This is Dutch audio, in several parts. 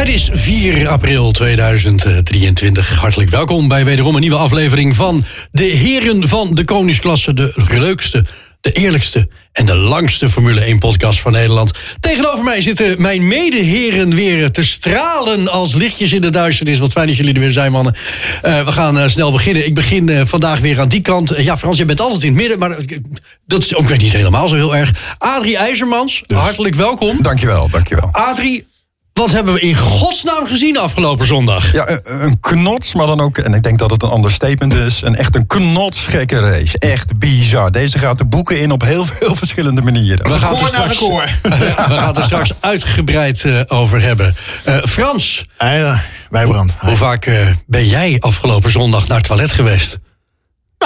Het is 4 april 2023. Hartelijk welkom bij wederom een nieuwe aflevering van de Heren van de Koningsklasse. De leukste, de eerlijkste en de langste Formule 1 podcast van Nederland. Tegenover mij zitten mijn medeheren weer te stralen als lichtjes in de duisternis. Wat fijn dat jullie er weer zijn, mannen. Uh, we gaan uh, snel beginnen. Ik begin uh, vandaag weer aan die kant. ja, Frans, je bent altijd in het midden, maar dat is ook weer niet helemaal zo heel erg. Adrie IJzermans, dus, hartelijk welkom. Dankjewel, dankjewel. Adrie, wat hebben we in godsnaam gezien afgelopen zondag? Ja, een, een knots, maar dan ook, en ik denk dat het een understatement is, een echt een knotsgekke race. Echt bizar. Deze gaat de boeken in op heel veel verschillende manieren. We gaan het er straks, we gaan het er straks uitgebreid uh, over hebben. Uh, Frans. Ja, Wijbrand. Hoe, hoe vaak uh, ben jij afgelopen zondag naar het toilet geweest?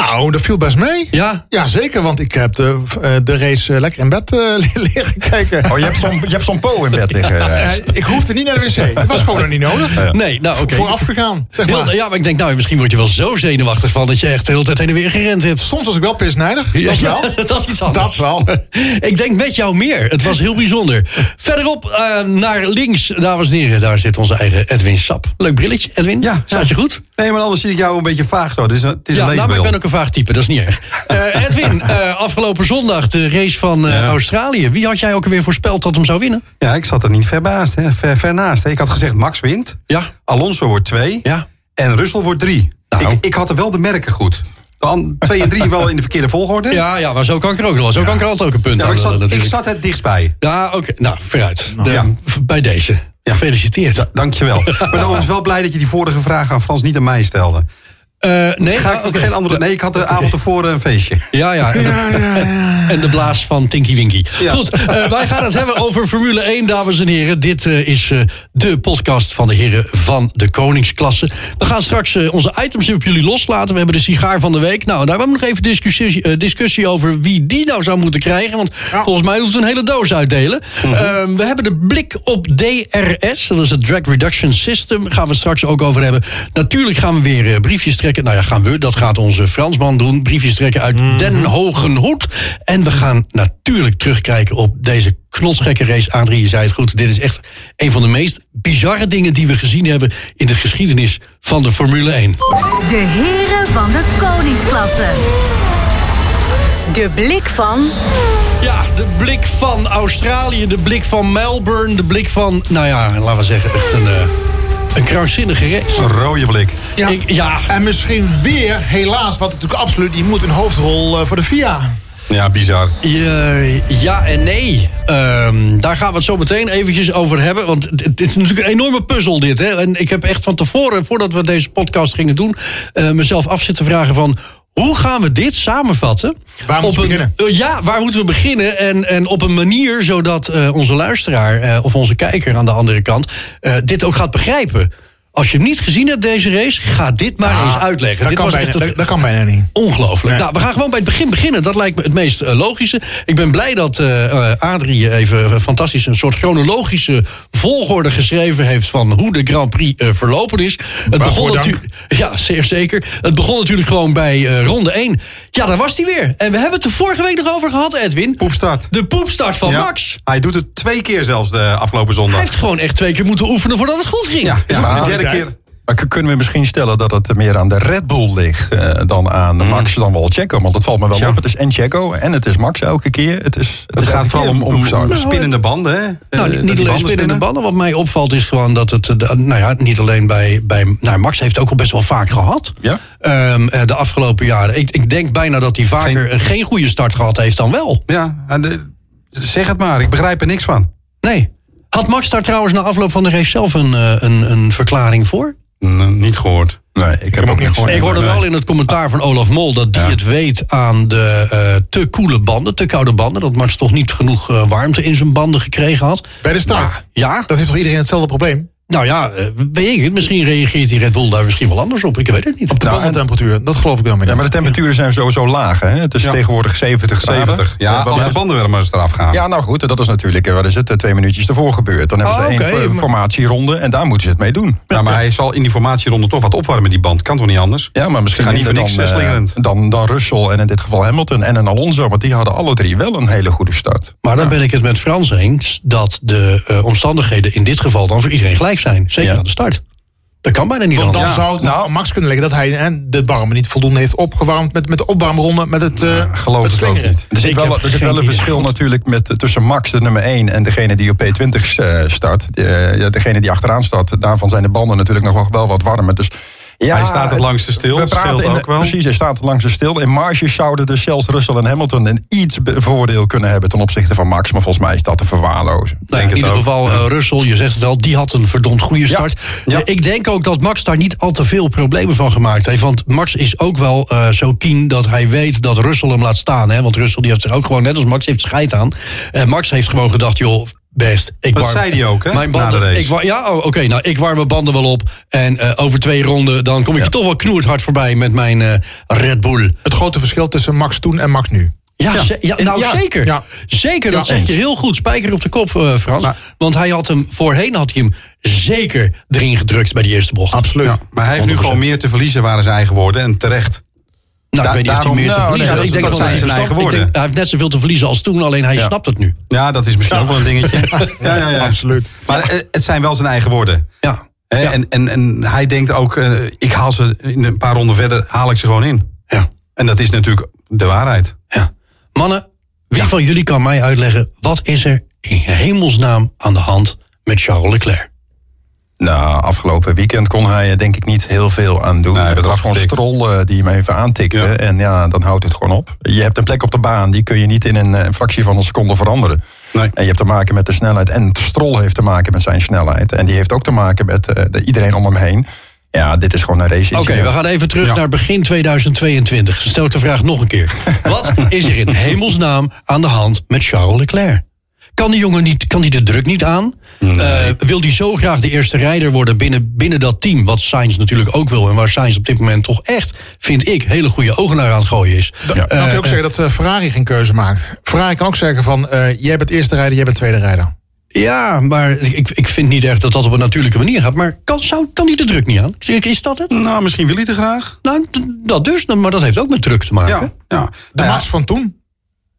Nou, dat viel best mee. Ja? Ja, zeker, want ik heb de, de race lekker in bed uh, liggen kijken. Oh, je hebt zo'n, je hebt zo'n po in bed liggen. uh, ik hoefde niet naar de wc. Het was gewoon nog niet nodig. Nee, nou oké. Okay. Vooraf gegaan, zeg maar. Heel, ja, maar ik denk, nou, misschien word je wel zo zenuwachtig van... dat je echt de hele tijd heen en weer gerend hebt. Soms was ik wel pisnijdig, ja, dat wel. Ja, dat is iets anders. Dat wel. ik denk met jou meer. Het was heel bijzonder. Verderop uh, naar links, dames en heren. Daar zit onze eigen Edwin Sap. Leuk brilletje, Edwin. Ja. Staat je goed? Nee, maar anders zie ik jou een beetje vaag zo. Het is een, het is ja, een nou, maar ik ben ook type, dat is niet erg. Uh, Edwin, uh, afgelopen zondag de race van uh, ja. Australië. Wie had jij ook alweer voorspeld dat hem zou winnen? Ja, ik zat er niet ver, baast, hè. Ver, ver naast. Hè. Ik had gezegd Max wint. Ja. Alonso wordt twee. Ja. En Russell wordt drie. Nou. Ik, ik had er wel de merken goed. Dan twee en drie wel in de verkeerde volgorde. Ja, ja, maar zo kan ik er ook wel. Zo ja. kan ik er altijd ook een punt ja, ik zat. Ik zat het dichtstbij. Ja, oké. Okay. Nou, vooruit. De, ja. Bij deze. Ja. Gefeliciteerd. Dankjewel. ik ben overigens wel blij dat je die vorige vraag aan Frans niet aan mij stelde. Uh, nee, Ga ik okay. geen andere. Nee, ik had de avond tevoren een feestje. Ja, ja. En, ja, ja, ja. en de blaas van Tinky Winky. Ja. Goed, uh, wij gaan het hebben over Formule 1, dames en heren. Dit uh, is de podcast van de heren van de Koningsklasse. We gaan straks onze items op jullie loslaten. We hebben de sigaar van de week. Nou, daar hebben we nog even discussie, discussie over wie die nou zou moeten krijgen. Want volgens mij hoeft het een hele doos uitdelen. -hmm. we hebben de blik op DRS. Dat is het Drag Reduction System. Daar gaan we het straks ook over hebben. Natuurlijk gaan we weer briefjes trekken nou ja, gaan we, dat gaat onze Fransman doen. Briefjes trekken uit mm -hmm. Den Hogen Hoed. En we gaan natuurlijk terugkijken op deze knotsgekke race. Adrie, je zei het goed. Dit is echt een van de meest bizarre dingen die we gezien hebben... in de geschiedenis van de Formule 1. De heren van de koningsklasse. De blik van... Ja, de blik van Australië, de blik van Melbourne... de blik van, nou ja, laten we zeggen, echt een... Uh, een krankzinnige race. Een rode blik. Ja. Ik, ja. En misschien weer, helaas, wat natuurlijk absoluut... die moet een hoofdrol uh, voor de FIA. Ja, bizar. Ja, ja en nee. Um, daar gaan we het zo meteen eventjes over hebben. Want het, is natuurlijk een enorme puzzel dit. Hè? En ik heb echt van tevoren, voordat we deze podcast gingen doen... Uh, mezelf af zitten vragen van... Hoe gaan we dit samenvatten? Waar moeten we beginnen? Uh, ja, waar moeten we beginnen? En, en op een manier zodat uh, onze luisteraar uh, of onze kijker aan de andere kant dit ook gaat begrijpen. Als je niet gezien hebt deze race, ga dit maar Ja, eens uitleggen. Dat, dit kan was bijna, echt dat, dat kan bijna niet. Ongelooflijk. Nee. Nou, we gaan gewoon bij het begin beginnen. Dat lijkt me het meest eh, logische. Ik ben blij dat eh, Adrie even fantastisch een soort chronologische volgorde geschreven heeft van hoe de Grand Prix verlopen is. Het dank. natuurlijk. Ja, zeer zeker. Het begon natuurlijk gewoon bij ronde 1. Ja, daar was hij weer. En we hebben het er vorige week nog over gehad, Edwin. Poepstart. De poepstart van Ja. Max. Hij doet het twee keer zelfs de afgelopen Hij zondag. heeft gewoon echt twee keer moeten oefenen voordat het goed ging. Ja, ja een keer. Maar kunnen we misschien stellen dat het meer aan de Red Bull ligt eh, dan aan Max dan wel Checo? Want dat valt me wel op. Het is en Checo en het is Max elke keer. Het, is, Het gaat vooral om, om spinnende banden, hè? Nou, Eh, niet dat die alleen banden spinnende spinnen. banden. Wat mij opvalt is gewoon dat het... eh, de- nou ja, niet alleen bij... bij nou, Max heeft het ook al best wel vaak gehad. Ja? Ehm, eh, de afgelopen jaren. Ik, ik denk bijna dat hij vaker geen, geen goede start gehad heeft dan wel. Ja, en de- zeg het maar, ik begrijp er niks van. Nee. Had Max daar trouwens na afloop van de race zelf een, eh, een, een verklaring voor? Niet gehoord. Nee, ik heb ook niet gehoord. Ik hoorde nee. wel in het commentaar van Olaf Mol dat die Ja. het weet aan de eh, te koele banden, te koude banden. Dat Max toch niet genoeg eh, warmte in zijn banden gekregen had. Bij de start. Maar, ja, Dat heeft toch iedereen hetzelfde probleem? Nou ja, eh, weet ik het. Misschien reageert die Red Bull daar misschien wel anders op. Ik weet het niet. Op de Nou, en- bandentemperatuur. Dat geloof ik wel meer. Ja, maar de temperaturen zijn sowieso laag. Hè? Het is Ja. tegenwoordig 70 graden. 70. Ja, Eh, als de bandenwermers eraf gaan. Ja, nou goed, dat is natuurlijk, eh, wat is het, twee minuutjes ervoor gebeurd. Dan hebben Oh, ze één oké, for- maar- formatieronde en daar moeten ze het mee doen. Ja, maar hij zal in die formatieronde toch wat opwarmen, die band. Kan toch niet anders? Ja, maar misschien gaan niet voor niks dan, slingerend. dan, dan Russell en in dit geval Hamilton en een Alonso. Want die hadden alle drie wel een hele goede start. Maar dan ben ik het met Frans eens dat de eh, omstandigheden in dit geval dan voor iedereen gelijk zijn. Zeker Ja. aan de start. Dat kan bijna niet Want dan anders. zou het nou, Max kunnen liggen dat hij hè, de barmen niet voldoende heeft opgewarmd met, met de opwarmronde, met het, eh geloof met het niet. Er zit Ik wel, er zit wel een idee. verschil natuurlijk met, eh, tussen Max, de nummer 1, en degene die op P20 eh, start. Eh, ja, degene die achteraan start, daarvan zijn de banden natuurlijk nog wel- wel wat warmer. Dus ja, Hij staat het langste stil, We praten in, ook wel. Precies, hij staat het langste stil. In marges zouden dus zelfs Russell en Hamilton een iets voordeel kunnen hebben ten opzichte van Max. Maar volgens mij is dat te verwaarlozen. Nou, Denk in ieder geval, eh, Russell, je zegt het al, die had een verdomd goede start. Ja. Eh, ik denk ook dat Max daar niet al te veel problemen van gemaakt heeft. Want Max is ook wel eh, zo keen dat hij weet dat Russell hem laat staan. Hè? Want Russell die heeft er ook gewoon, net als Max, heeft scheid aan. Max heeft gewoon gedacht, joh, best. Ik Dat warm- zei hij ook, hè, Mijn na banden, de race. Ik, wa- ja, oh, oké, nou, ik warm mijn banden wel op. En eh, over twee ronden, dan kom ik je toch wel knoerd hard voorbij met mijn eh, Red Bull. Het grote verschil tussen Max toen en Max nu. Ja, ja, nou Ja. zeker. Ja. Zeker, dat Ja, zeg je heel goed. Spijker op de kop, eh, Frans. Maar- Want hij had hem, voorheen had hij hem zeker erin gedrukt bij die eerste bocht. Absoluut. Ja, maar hij heeft nu gewoon meer te verliezen, waren zijn eigen woorden. En terecht. Nou, ik weet niet of hij meer te nou, verliezen. Ik denk dat hij zijn eigen woorden. hij heeft net zoveel te verliezen als toen, alleen hij snapt het nu. Ja, dat is misschien ook wel een dingetje. Ja, ja, ja. Absoluut. Maar eh, het zijn wel zijn eigen woorden. Ja. En, en, en hij denkt ook, eh, ik haal ze in een paar ronden verder, haal ik ze gewoon in. Ja. En dat is natuurlijk de waarheid. ja. Mannen, wie van jullie kan mij uitleggen... wat is er in hemelsnaam aan de hand met Charles Leclerc? Nou, afgelopen weekend kon hij denk ik niet heel veel aan doen. Nee, hij het was gewoon afgetikt. Strol eh, die hem even aantikte. Ja. En ja, dan houdt het gewoon op. Je hebt een plek op de baan, die kun je niet in een, eh, een fractie van een seconde veranderen. Nee. En je hebt te maken met de snelheid. En Strol heeft te maken met zijn snelheid. En die heeft ook te maken met eh, de, iedereen om hem heen. Ja, dit is gewoon een race. Oké, we gaan even terug Ja. naar begin 2022. Stel ik de vraag nog een keer. Wat is er in hemelsnaam aan de hand met Charles Leclerc? Kan die jongen niet, kan die de druk niet aan? Eh, wil die zo graag de eerste rijder worden binnen, binnen dat team? Wat Sainz natuurlijk ook wil. En waar Sainz op dit moment toch echt, vind ik, hele goede ogen naar aan het gooien is. Dan, Ja. kun je ook Eh, zeggen dat eh, Ferrari geen keuze maakt. Ferrari kan ook zeggen van, eh, jij bent eerste rijder, jij bent tweede rijder. Ja, maar ik, ik vind niet echt dat dat op een natuurlijke manier gaat. Maar kan, zou, kan die de druk niet aan? Is dat het? Nou, misschien wil hij te graag. Nou, dat dus. Maar dat heeft ook met druk te maken. Ja, ja. De Nou ja, Max van toen.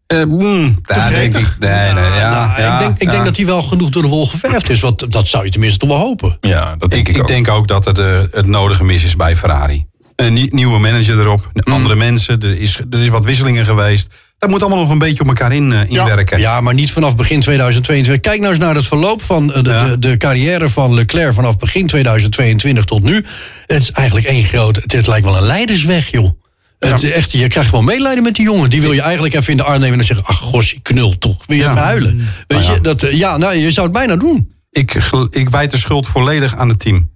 Eh, mm, daar denk ik. Nee, nee, ja, Nou, ja, ik denk, ik ja. denk dat hij wel genoeg door de wol geverfd is. Want dat zou je tenminste toch wel hopen. Ja, dat denk Ik, ik, ook. denk ook dat het eh, het nodige mis is bij Ferrari. Een nie- nieuwe manager erop, andere mensen, er is, er is wat wisselingen geweest. Dat moet allemaal nog een beetje op elkaar in, eh, inwerken. Ja, maar niet vanaf begin 2022. Kijk nou eens naar het verloop van de, Ja. de, de carrière van Leclerc vanaf begin 2022 tot nu. Het is eigenlijk één groot. Het, het lijkt wel een leidersweg, joh. Het, echt, je krijgt gewoon medelijden met die jongen. Die wil je eigenlijk even in de arm nemen en dan zeggen: Ach, gossie, knul toch. Wil je Ja. even huilen? Weet Nou ja. je, dat, eh, ja, nou, je zou het bijna doen. Ik, ik wijd de schuld volledig aan het team.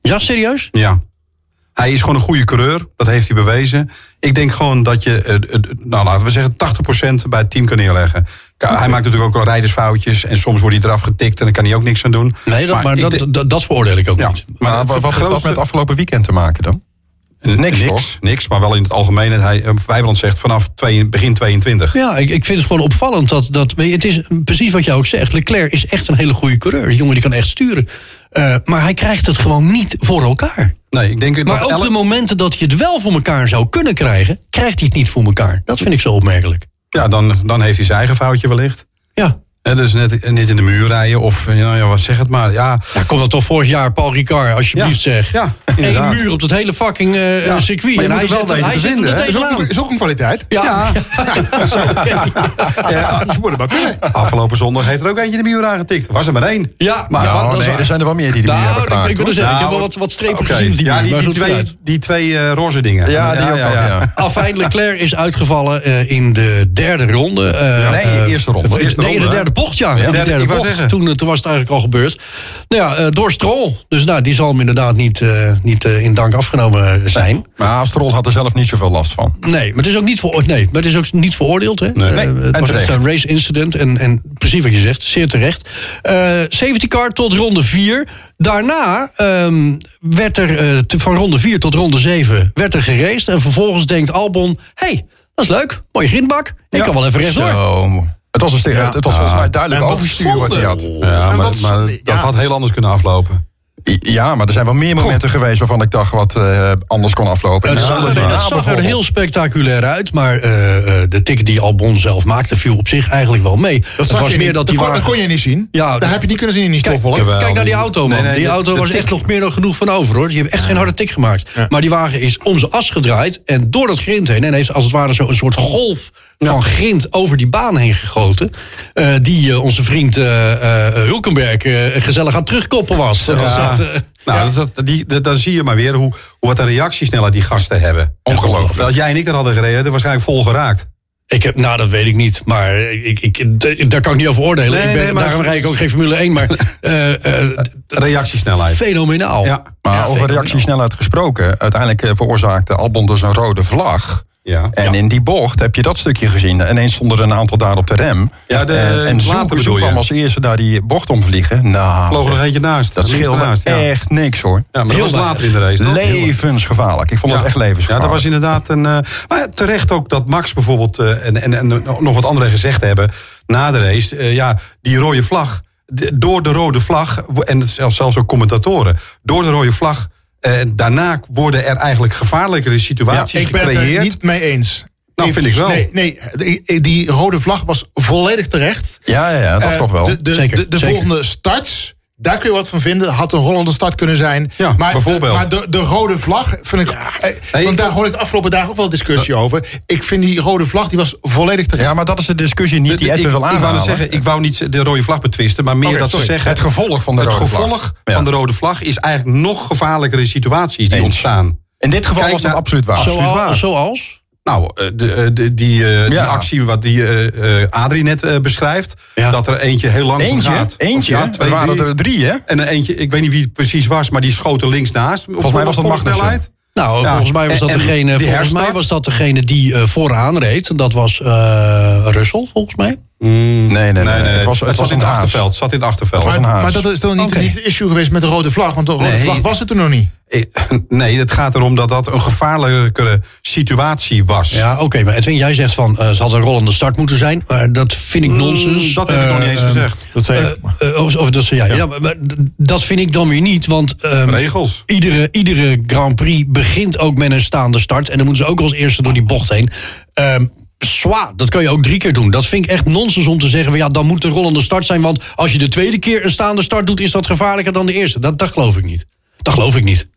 Ja, serieus? Ja. Hij is gewoon een goede coureur, dat heeft hij bewezen. Ik denk gewoon dat je, eh, nou laten we zeggen, 80% bij het team kan neerleggen. Hij maakt natuurlijk ook wel rijdersfoutjes en soms wordt hij eraf getikt en dan kan hij ook niks aan doen. Nee, dat, maar, dat, dat, dat veroordeel ik ook ja, niet. Maar het wat, wat heeft dat met afgelopen weekend te maken dan? Niks, niks, niks, maar wel in het algemeen. Hij, eh, Wijbrand zegt vanaf twee, begin 22. Ja, ik, ik vind het gewoon opvallend dat, dat je, het is precies wat jij ook zegt. Leclerc is echt een hele goede coureur. Die jongen die kan echt sturen. Eh, maar hij krijgt het gewoon niet voor elkaar. Nee, ik denk Maar dat ook elk- de momenten dat hij het wel voor elkaar zou kunnen krijgen, krijgt hij het niet voor elkaar. Dat vind ik zo opmerkelijk. ja, dan, dan heeft hij zijn eigen foutje wellicht. Ja. Hè, dus net, net in de muur rijden of, nou ja, wat zeg het maar. Ja, Ja, kom dan toch vorig jaar Paul Ricard, alsjeblieft Ja, zeg. ja, Eén inderdaad. muur op het hele fucking eh, Ja, circuit. maar je en moet hij er wel weten te vinden? Is ook, een- is ook een kwaliteit. Ja, ja, Je moet het maar kunnen. afgelopen zondag heeft er ook eentje de muur aangetikt. Was er maar één. Ja, maar nou, wat- dat is nee, waar. er zijn er wel meer die de muur Nou, hebben ik, wil zeggen, ik heb Nou, wel wat, wat strepen gezien die Ja, die, twee, die twee eh, roze dingen. Ja, die ook ja. Afijn, Leclerc is uitgevallen in de derde ronde. Nee, eerste ronde. nee, de derde bocht, ja. de derde, ik bocht. zeggen. Toen, eh, toen was het eigenlijk al gebeurd. Nou ja, eh, door Stroll. Dus nou, die zal hem inderdaad niet, eh, niet in dank afgenomen zijn. Maar Stroll had er zelf niet zoveel last van. Nee, maar het is ook niet, voor, nee, maar het is ook niet veroordeeld. Hè? Nee. Nee, het en was echt een race incident. En, en precies wat je zegt, zeer terecht. Safety car tot ronde 4. Daarna ehm, werd er van ronde 4 tot ronde 7 werd er geraced. En vervolgens denkt Albon, hey, dat is leuk. Mooie grindbak. Ik kan wel even rechtdoor. Zo. Het was, een sti- het was volgens mij duidelijk overstuur wat hij had. Ja, En maar, wat- maar ja. dat had heel anders kunnen aflopen. Ja, maar er zijn wel meer momenten geweest waarvan ik dacht wat eh, anders kon aflopen. Het zag, dat er, het zag er heel spectaculair uit, maar eh, eh, de tik die Albon zelf maakte viel op zich eigenlijk wel mee. Dat het was je meer niet. dat die kon, dat wagen- kon je niet zien. Ja, Daar heb je niet kunnen zien in die Kijk, stofwolk. Kijk naar die auto, man. Nee, nee, die auto de was echt nog meer dan genoeg van over, hoor. Die heeft echt geen harde tik gemaakt. Maar die wagen is om zijn as gedraaid en door dat grind heen... en heeft als het ware zo een soort golf van grind over die baan heen gegoten... eh, die eh, onze vriend eh, eh, Hulkenberg eh, gezellig aan het terugkoppen was. Dat was Ja. echt, eh, Nou, dat, dat, die, dat, dan zie je maar weer hoe, hoe wat een reactiesnelheid die gasten hebben. Ongelooflijk. Dat jij en ik er hadden gereden, er waarschijnlijk vol geraakt. Ik heb, nou, dat weet ik niet. Maar ik, ik, daar kan ik niet over oordelen. Nee, ik ben, nee, maar- daarom rijd ik ook geen Formule 1. Maar eh, eh, Reactiesnelheid. fenomenaal. Ja. Maar Ja, over fenomenaal. reactiesnelheid gesproken. Uiteindelijk veroorzaakte Albon dus een rode vlag. Ja. En in die bocht heb je dat stukje gezien. Ineens stonden er een aantal daar op de rem. Ja, de- en en later kwam als eerste daar die bocht omvliegen. Nou, Vloog er eentje naast. dat Links scheelde ernaast, ja. echt niks hoor. Ja, maar dat Heel was weinig. later in de race. toch? Levensgevaarlijk. Ik vond het echt Ja, levensgevaarlijk. dat was inderdaad een. eh, maar ja, terecht ook dat Max bijvoorbeeld. eh, en, en, en nog wat anderen gezegd hebben. na de race. eh, ja, die rode vlag. de- door de rode vlag. en zelfs ook commentatoren. door de rode vlag. Eh, daarna worden er eigenlijk gevaarlijkere situaties Ik ben het er gecreëerd. niet mee eens. Nou, vind ik wel. Nee, nee die, rode vlag was volledig terecht. Ja, ja, ja, dat Eh, klopt wel. De, de, Zeker, de, de zeker. volgende starts, daar kun je wat van vinden. Had een rollende start kunnen zijn. Ja, maar, bijvoorbeeld. Maar de, de rode vlag vind ik... eh, Nee, want daar hoor ik de afgelopen dagen ook wel discussie over. Ik vind die rode vlag, die was volledig terecht. Ja, maar dat is de discussie niet die Edwin wil ik wou aanhalen. zeggen, ik wou niet de rode vlag betwisten, maar meer dat sorry. ze zeggen. Het gevolg van de het rode vlag. gevolg Ja. van de rode vlag is eigenlijk nog gevaarlijkere situaties die Eens. ontstaan. In dit geval Kijk was dat absoluut waar. Absoluut waar. zoals? Nou, eh, de, eh, de- die, eh, die actie wat die Adrie net beschrijft. Ja. Dat er eentje heel langzaam Eentje, gaat. eentje. Ja, er twee, waren drie. er drie, hè? En een eentje, ik weet niet wie het precies was, maar die schoot er links naast. Volgens mij was dat snelheid. Nou, volgens mij was dat en- en degene, volgens mij was dat degene die vooraan reed. Dat was Russell, volgens mij. Nee, nee, nee. Nee, nee, Het was, het het was in het achterveld. Zat in het achterveld. was een maar, haas. maar dat is toch niet, het issue geweest met de rode vlag? Want de rode Nee. vlag was het er nog niet. Eh, Nee, het gaat erom dat dat een gevaarlijkere situatie was. Ja, oké, maar Edwin, jij zegt van eh, ze had een rollende start moeten zijn. Maar dat vind ik nonsens. Mm, dat heb ik nog niet eens Eh, gezegd. Dat zei ik. eh, eh, of, of dat zei jij. Ja. maar, maar dat vind ik dan weer niet, want ehm, Regels. iedere, iedere Grand Prix begint ook met een staande start. En dan moeten ze ook als eerste door die bocht heen. Zwa, dat kan je ook drie keer doen. Dat vind ik echt nonsens om te zeggen... Ja, dan moet de rollende start zijn... want als je de tweede keer een staande start doet... is dat gevaarlijker dan de eerste. Dat, dat geloof ik niet. Dat geloof ik niet.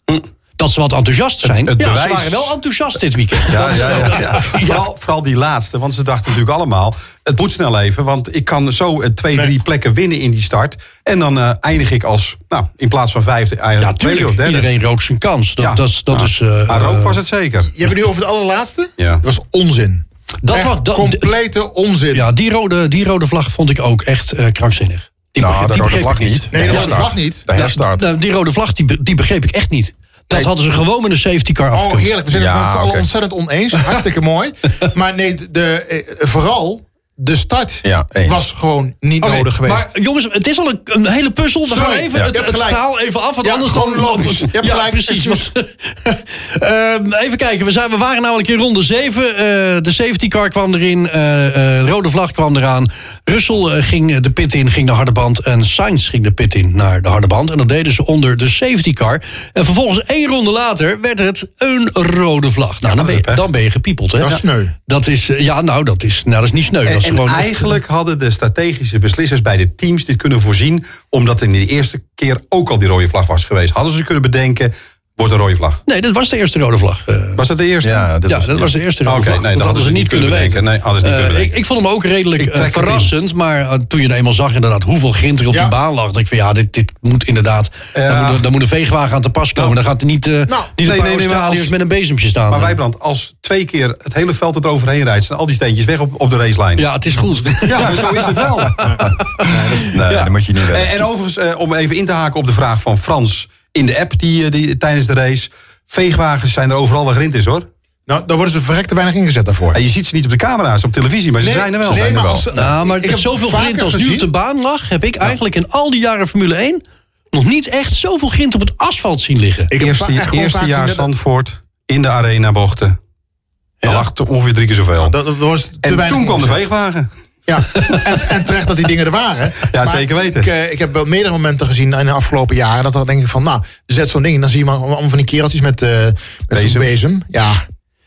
Dat ze wat enthousiast zijn. het ja, bewijs- ze waren wel enthousiast dit weekend. Ja, ja, ja, ja. Vooral, vooral die laatste, want ze dachten natuurlijk allemaal... het moet snel even, want ik kan zo eh, twee, drie plekken winnen in die start... en dan eh, eindig ik als, nou, in plaats van vijfde... Ja, eigenlijk tweede of tuurlijk. derde. Iedereen rookt zijn kans. Dat, Ja. dat, is- dat Ja. is... eh, maar rook eh, was het zeker. Je hebt het nu over het allerlaatste? Ja. Dat was onzin. Dat Echt was- dat- complete onzin. Ja, die rode, die rode vlag vond ik ook echt eh, krankzinnig. Die Nou, begreep- de die rode vlag niet. Nee, de de rode vlag niet. De herstart. Nou, die rode vlag, die, die begreep ik echt niet. Dat Nee. hadden ze gewoon met een safety car af Oh, heerlijk. We zijn Ja, het met z'n allen oké. ontzettend oneens. Hartstikke mooi. Maar nee, de, eh, vooral de start Ja, was gewoon niet nodig geweest. Maar jongens, het is al een, een hele puzzel. Dan gaan we Sorry. even Ja. het, het verhaal even af. Want Ja, anders gewoon dan, logisch. Je hebt gelijk. precies. Ehm, even kijken, we, zijn, we waren namelijk in ronde 7. Eh, de safety car kwam erin. eh, rode vlag kwam eraan. Russell eh, ging de pit in, ging de harde band. En Sainz ging de pit in naar de harde band. En dat deden ze onder de safety car. En vervolgens één ronde later werd het een rode vlag. Nou, dan, ben je, dat is dan ben je gepiepeld. Hè? Dat is sneu. Dat is, eh, ja, nou, dat is, nou, dat is niet sneu. Dat En, is was En gewoon echt- eigenlijk hadden de strategische beslissers bij de teams dit kunnen voorzien. Omdat in de eerste keer ook al die rode vlag was geweest. Hadden ze kunnen bedenken, wordt een rode vlag. Nee, dat was de eerste rode vlag. eh. Was dat de eerste? Ja, dat ja, was, dat was de eerste rode Oké, vlag. nee, dat dat hadden ze niet kunnen weten. bedenken. Nee, hadden ze niet Eh, kunnen ik, ik vond hem ook redelijk eh, verrassend. Maar toen je er eenmaal zag inderdaad hoeveel grind er op Ja. die baan lag. dacht ik van ja, dit, dit moet inderdaad... Ja. Daar, moet, een veegwagen aan te pas komen. dan gaat er niet, eh niet nee, een paar nee, nee, maar Australiërs als- met een bezemje staan. Maar Wijbrand, als twee keer het hele veld het overheen rijdt... zijn al die steentjes weg op, op de racelijn. Ja, het is goed. Ja, maar zo is het wel. Nee, dat moet je niet En, weten. en overigens, om even in te haken op de vraag van Frans... in de app die, eh, die, tijdens de race... veegwagens zijn er overal waar grind is, hoor. Nou, daar worden ze verrekt te weinig ingezet daarvoor. En je ziet ze niet op de camera's, op televisie, maar ze zijn er wel. nee, Zijn er maar als- Nou, maar Ik heb zoveel grind als nu op de baan lag... heb ik eigenlijk in al die jaren Formule 1... nog niet echt zoveel grind op het asfalt zien liggen. Ik heb Eerste, gewoon eerste jaar Zandvoort, in de arena bochten. Er lag toch ongeveer drie keer zoveel. Dat, dat was te en toen kwam de veegwagen. Ja, en, en terecht dat die dingen er waren. Ja, zeker weten. Ik, eh, ik heb wel meerdere momenten gezien in de afgelopen jaren... dat er denk ik van, nou, zet zo'n ding... en dan zie je maar allemaal van die kereltjes met, eh met zo'n Bezem. bezem. Ja,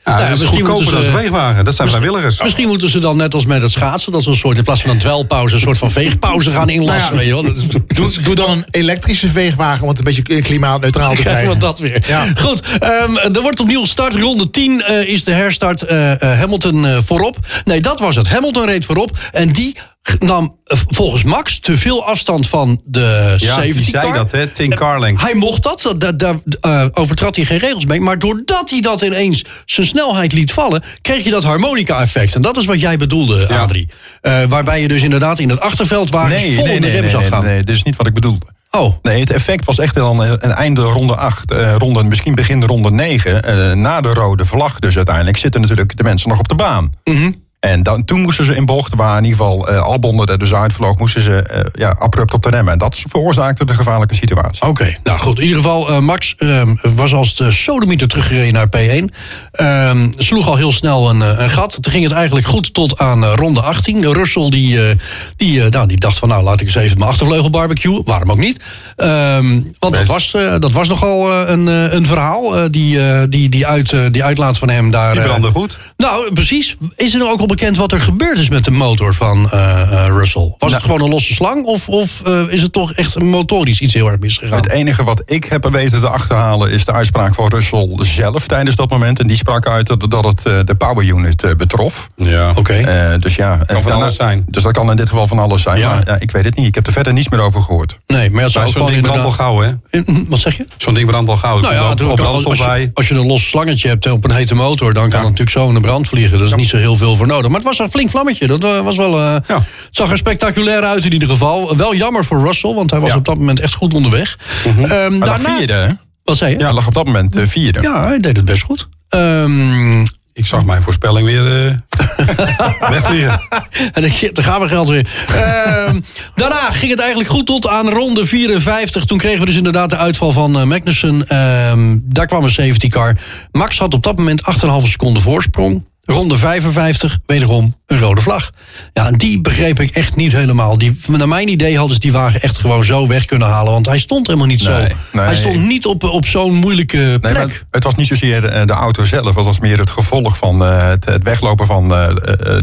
Ja, dat is misschien goedkoper dan ze- een veegwagen. Dat zijn vrijwilligers. Misschien moeten ze dan net als met het schaatsen... dat ze een soort, in plaats van een dwelpauze... een soort van veegpauze gaan inlassen. Nou ja. weet je is- doe, doe dan een elektrische veegwagen... om het een beetje klimaatneutraal te Krijgen we dat weer. Ja. Goed, ehm, er wordt opnieuw start. Ronde 10 eh, is de herstart. eh, eh, Hamilton voorop. Nee, dat was het. Hamilton reed voorop. En die nam eh, volgens Max te veel afstand van de Ja, safety die zei car. dat, hè? Tin Carlink. Hij mocht dat, daar eh, overtrad hij geen regels mee. Maar doordat hij dat ineens zijn snelheid liet vallen... kreeg je dat harmonica-effect. En dat is wat jij bedoelde, Ja. Adrie. Eh, waarbij je dus inderdaad in het achterveld waar Nee, vol nee, in de rem nee, zag nee, gaan. nee, dit is niet wat ik bedoelde. Oh, Nee, het effect was echt dan een einde ronde 8. ronde, misschien begin de ronde 9. na de rode vlag dus uiteindelijk zitten natuurlijk de mensen nog op de baan. Mhm. En dan, toen moesten ze in bochten waar in ieder geval Albon er dus uitvloog... moesten ze eh, ja, abrupt op de remmen. En dat veroorzaakte de gevaarlijke situatie. Oké, nou goed. In ieder geval, eh, Max ehm, was als de sodemieter teruggereden naar P1. Ehm, sloeg al heel snel een, een gat. Toen ging het eigenlijk goed tot aan ronde 18. Russell die, die, nou, die dacht van, nou, laat ik eens even mijn achtervleugel barbecue. Waarom ook niet? Ehm, want dat was, dat was nogal een, een verhaal. die, die, die, uit, die uitlaat van hem daar. Die brandde goed. nou, precies. Is er ook al bekend wat er gebeurd is met de motor van eh, eh, Russell? Was het gewoon een losse slang? Of, of eh, is het toch echt motorisch iets heel erg misgegaan? Het enige wat ik heb weten te achterhalen is de uitspraak van Russell zelf tijdens dat moment. En die sprak uit dat, dat het eh, de power unit eh, betrof. Ja. Oké. Eh, dus ja, Kan van alles zijn. Dus dat kan in dit geval van alles zijn. Ja. Maar ja, ik weet het niet. Ik heb er verder niets meer over gehoord. Nee, maar ook zo'n gewoon ding brandt al inderdaad... gauw, hè? In- Wat zeg je? Zo'n ding brandt al gauw. Nou ja, op, als, je, als je een los slangetje hebt op een hete motor... dan kan natuurlijk zo in de brand vliegen. Dat is niet zo heel veel voor nodig. Maar het was een flink vlammetje. Dat eh, was wel, eh, Ja. Het zag er spectaculair uit in ieder geval. Wel jammer voor Russell, want hij was Ja. op dat moment echt goed onderweg. Hij lag daarna, vierde, hè? Wat zei je? Ja, hij lag op dat moment eh, vierde. Ja, hij deed het best goed. Ehm, Ik zag mijn voorspelling weer wegvliegen. En ik shit, daar gaan we geld weer. Ehm, daarna ging het eigenlijk goed tot aan ronde 54. Toen kregen we dus inderdaad de uitval van eh, Magnussen. Daar kwam een safety car. Max had op dat moment 8,5 seconden voorsprong. Ronde 55, wederom een rode vlag. Ja, en die begreep ik echt niet helemaal. Die, naar mijn idee hadden ze die wagen echt gewoon zo weg kunnen halen. Want hij stond helemaal niet zo. Nee, nee. Hij stond niet op, op zo'n moeilijke Nee, plek. maar het, het was niet zozeer eh, de auto zelf. Het was meer het gevolg van eh, het, het weglopen van eh, eh,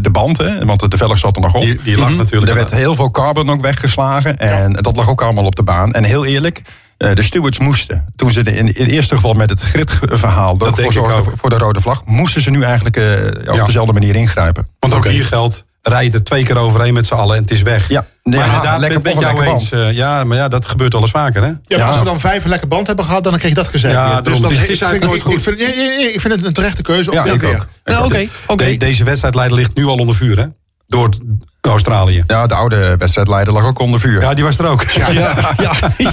de band. Hè, want de velg zat er nog op. Die, die lag natuurlijk. Er werd heel veel carbon ook weggeslagen. En dat lag ook allemaal op de baan. En heel eerlijk, de stewards moesten. Toen ze in, in het eerste geval met het gridverhaal er denk voor voor de rode vlag, moesten ze nu eigenlijk eh, op Ja. dezelfde manier ingrijpen. Want ook hier geldt, rijd er twee keer overheen met z'n allen en het is weg. Ja. maar Ja, inderdaad, lekker jou lekker eens. eh, ja, maar ja, dat gebeurt wel eens vaker, hè? Ja, maar Ja. als ze dan vijf een lekker band hebben gehad, dan krijg je dat gezegd. Ja, weer. daarom. dat Het is- het is ik- eigenlijk ik, nooit ik, vind, nee, nee, nee, ik vind het een terechte keuze. Ja, op ik dit ook. weer. Nou, oké, oké. De- deze wedstrijdleider ligt nu al onder vuur, hè? Door Australië. Ja, de oude wedstrijdleider lag ook onder vuur. Ja, die was er ook. Ja, ja,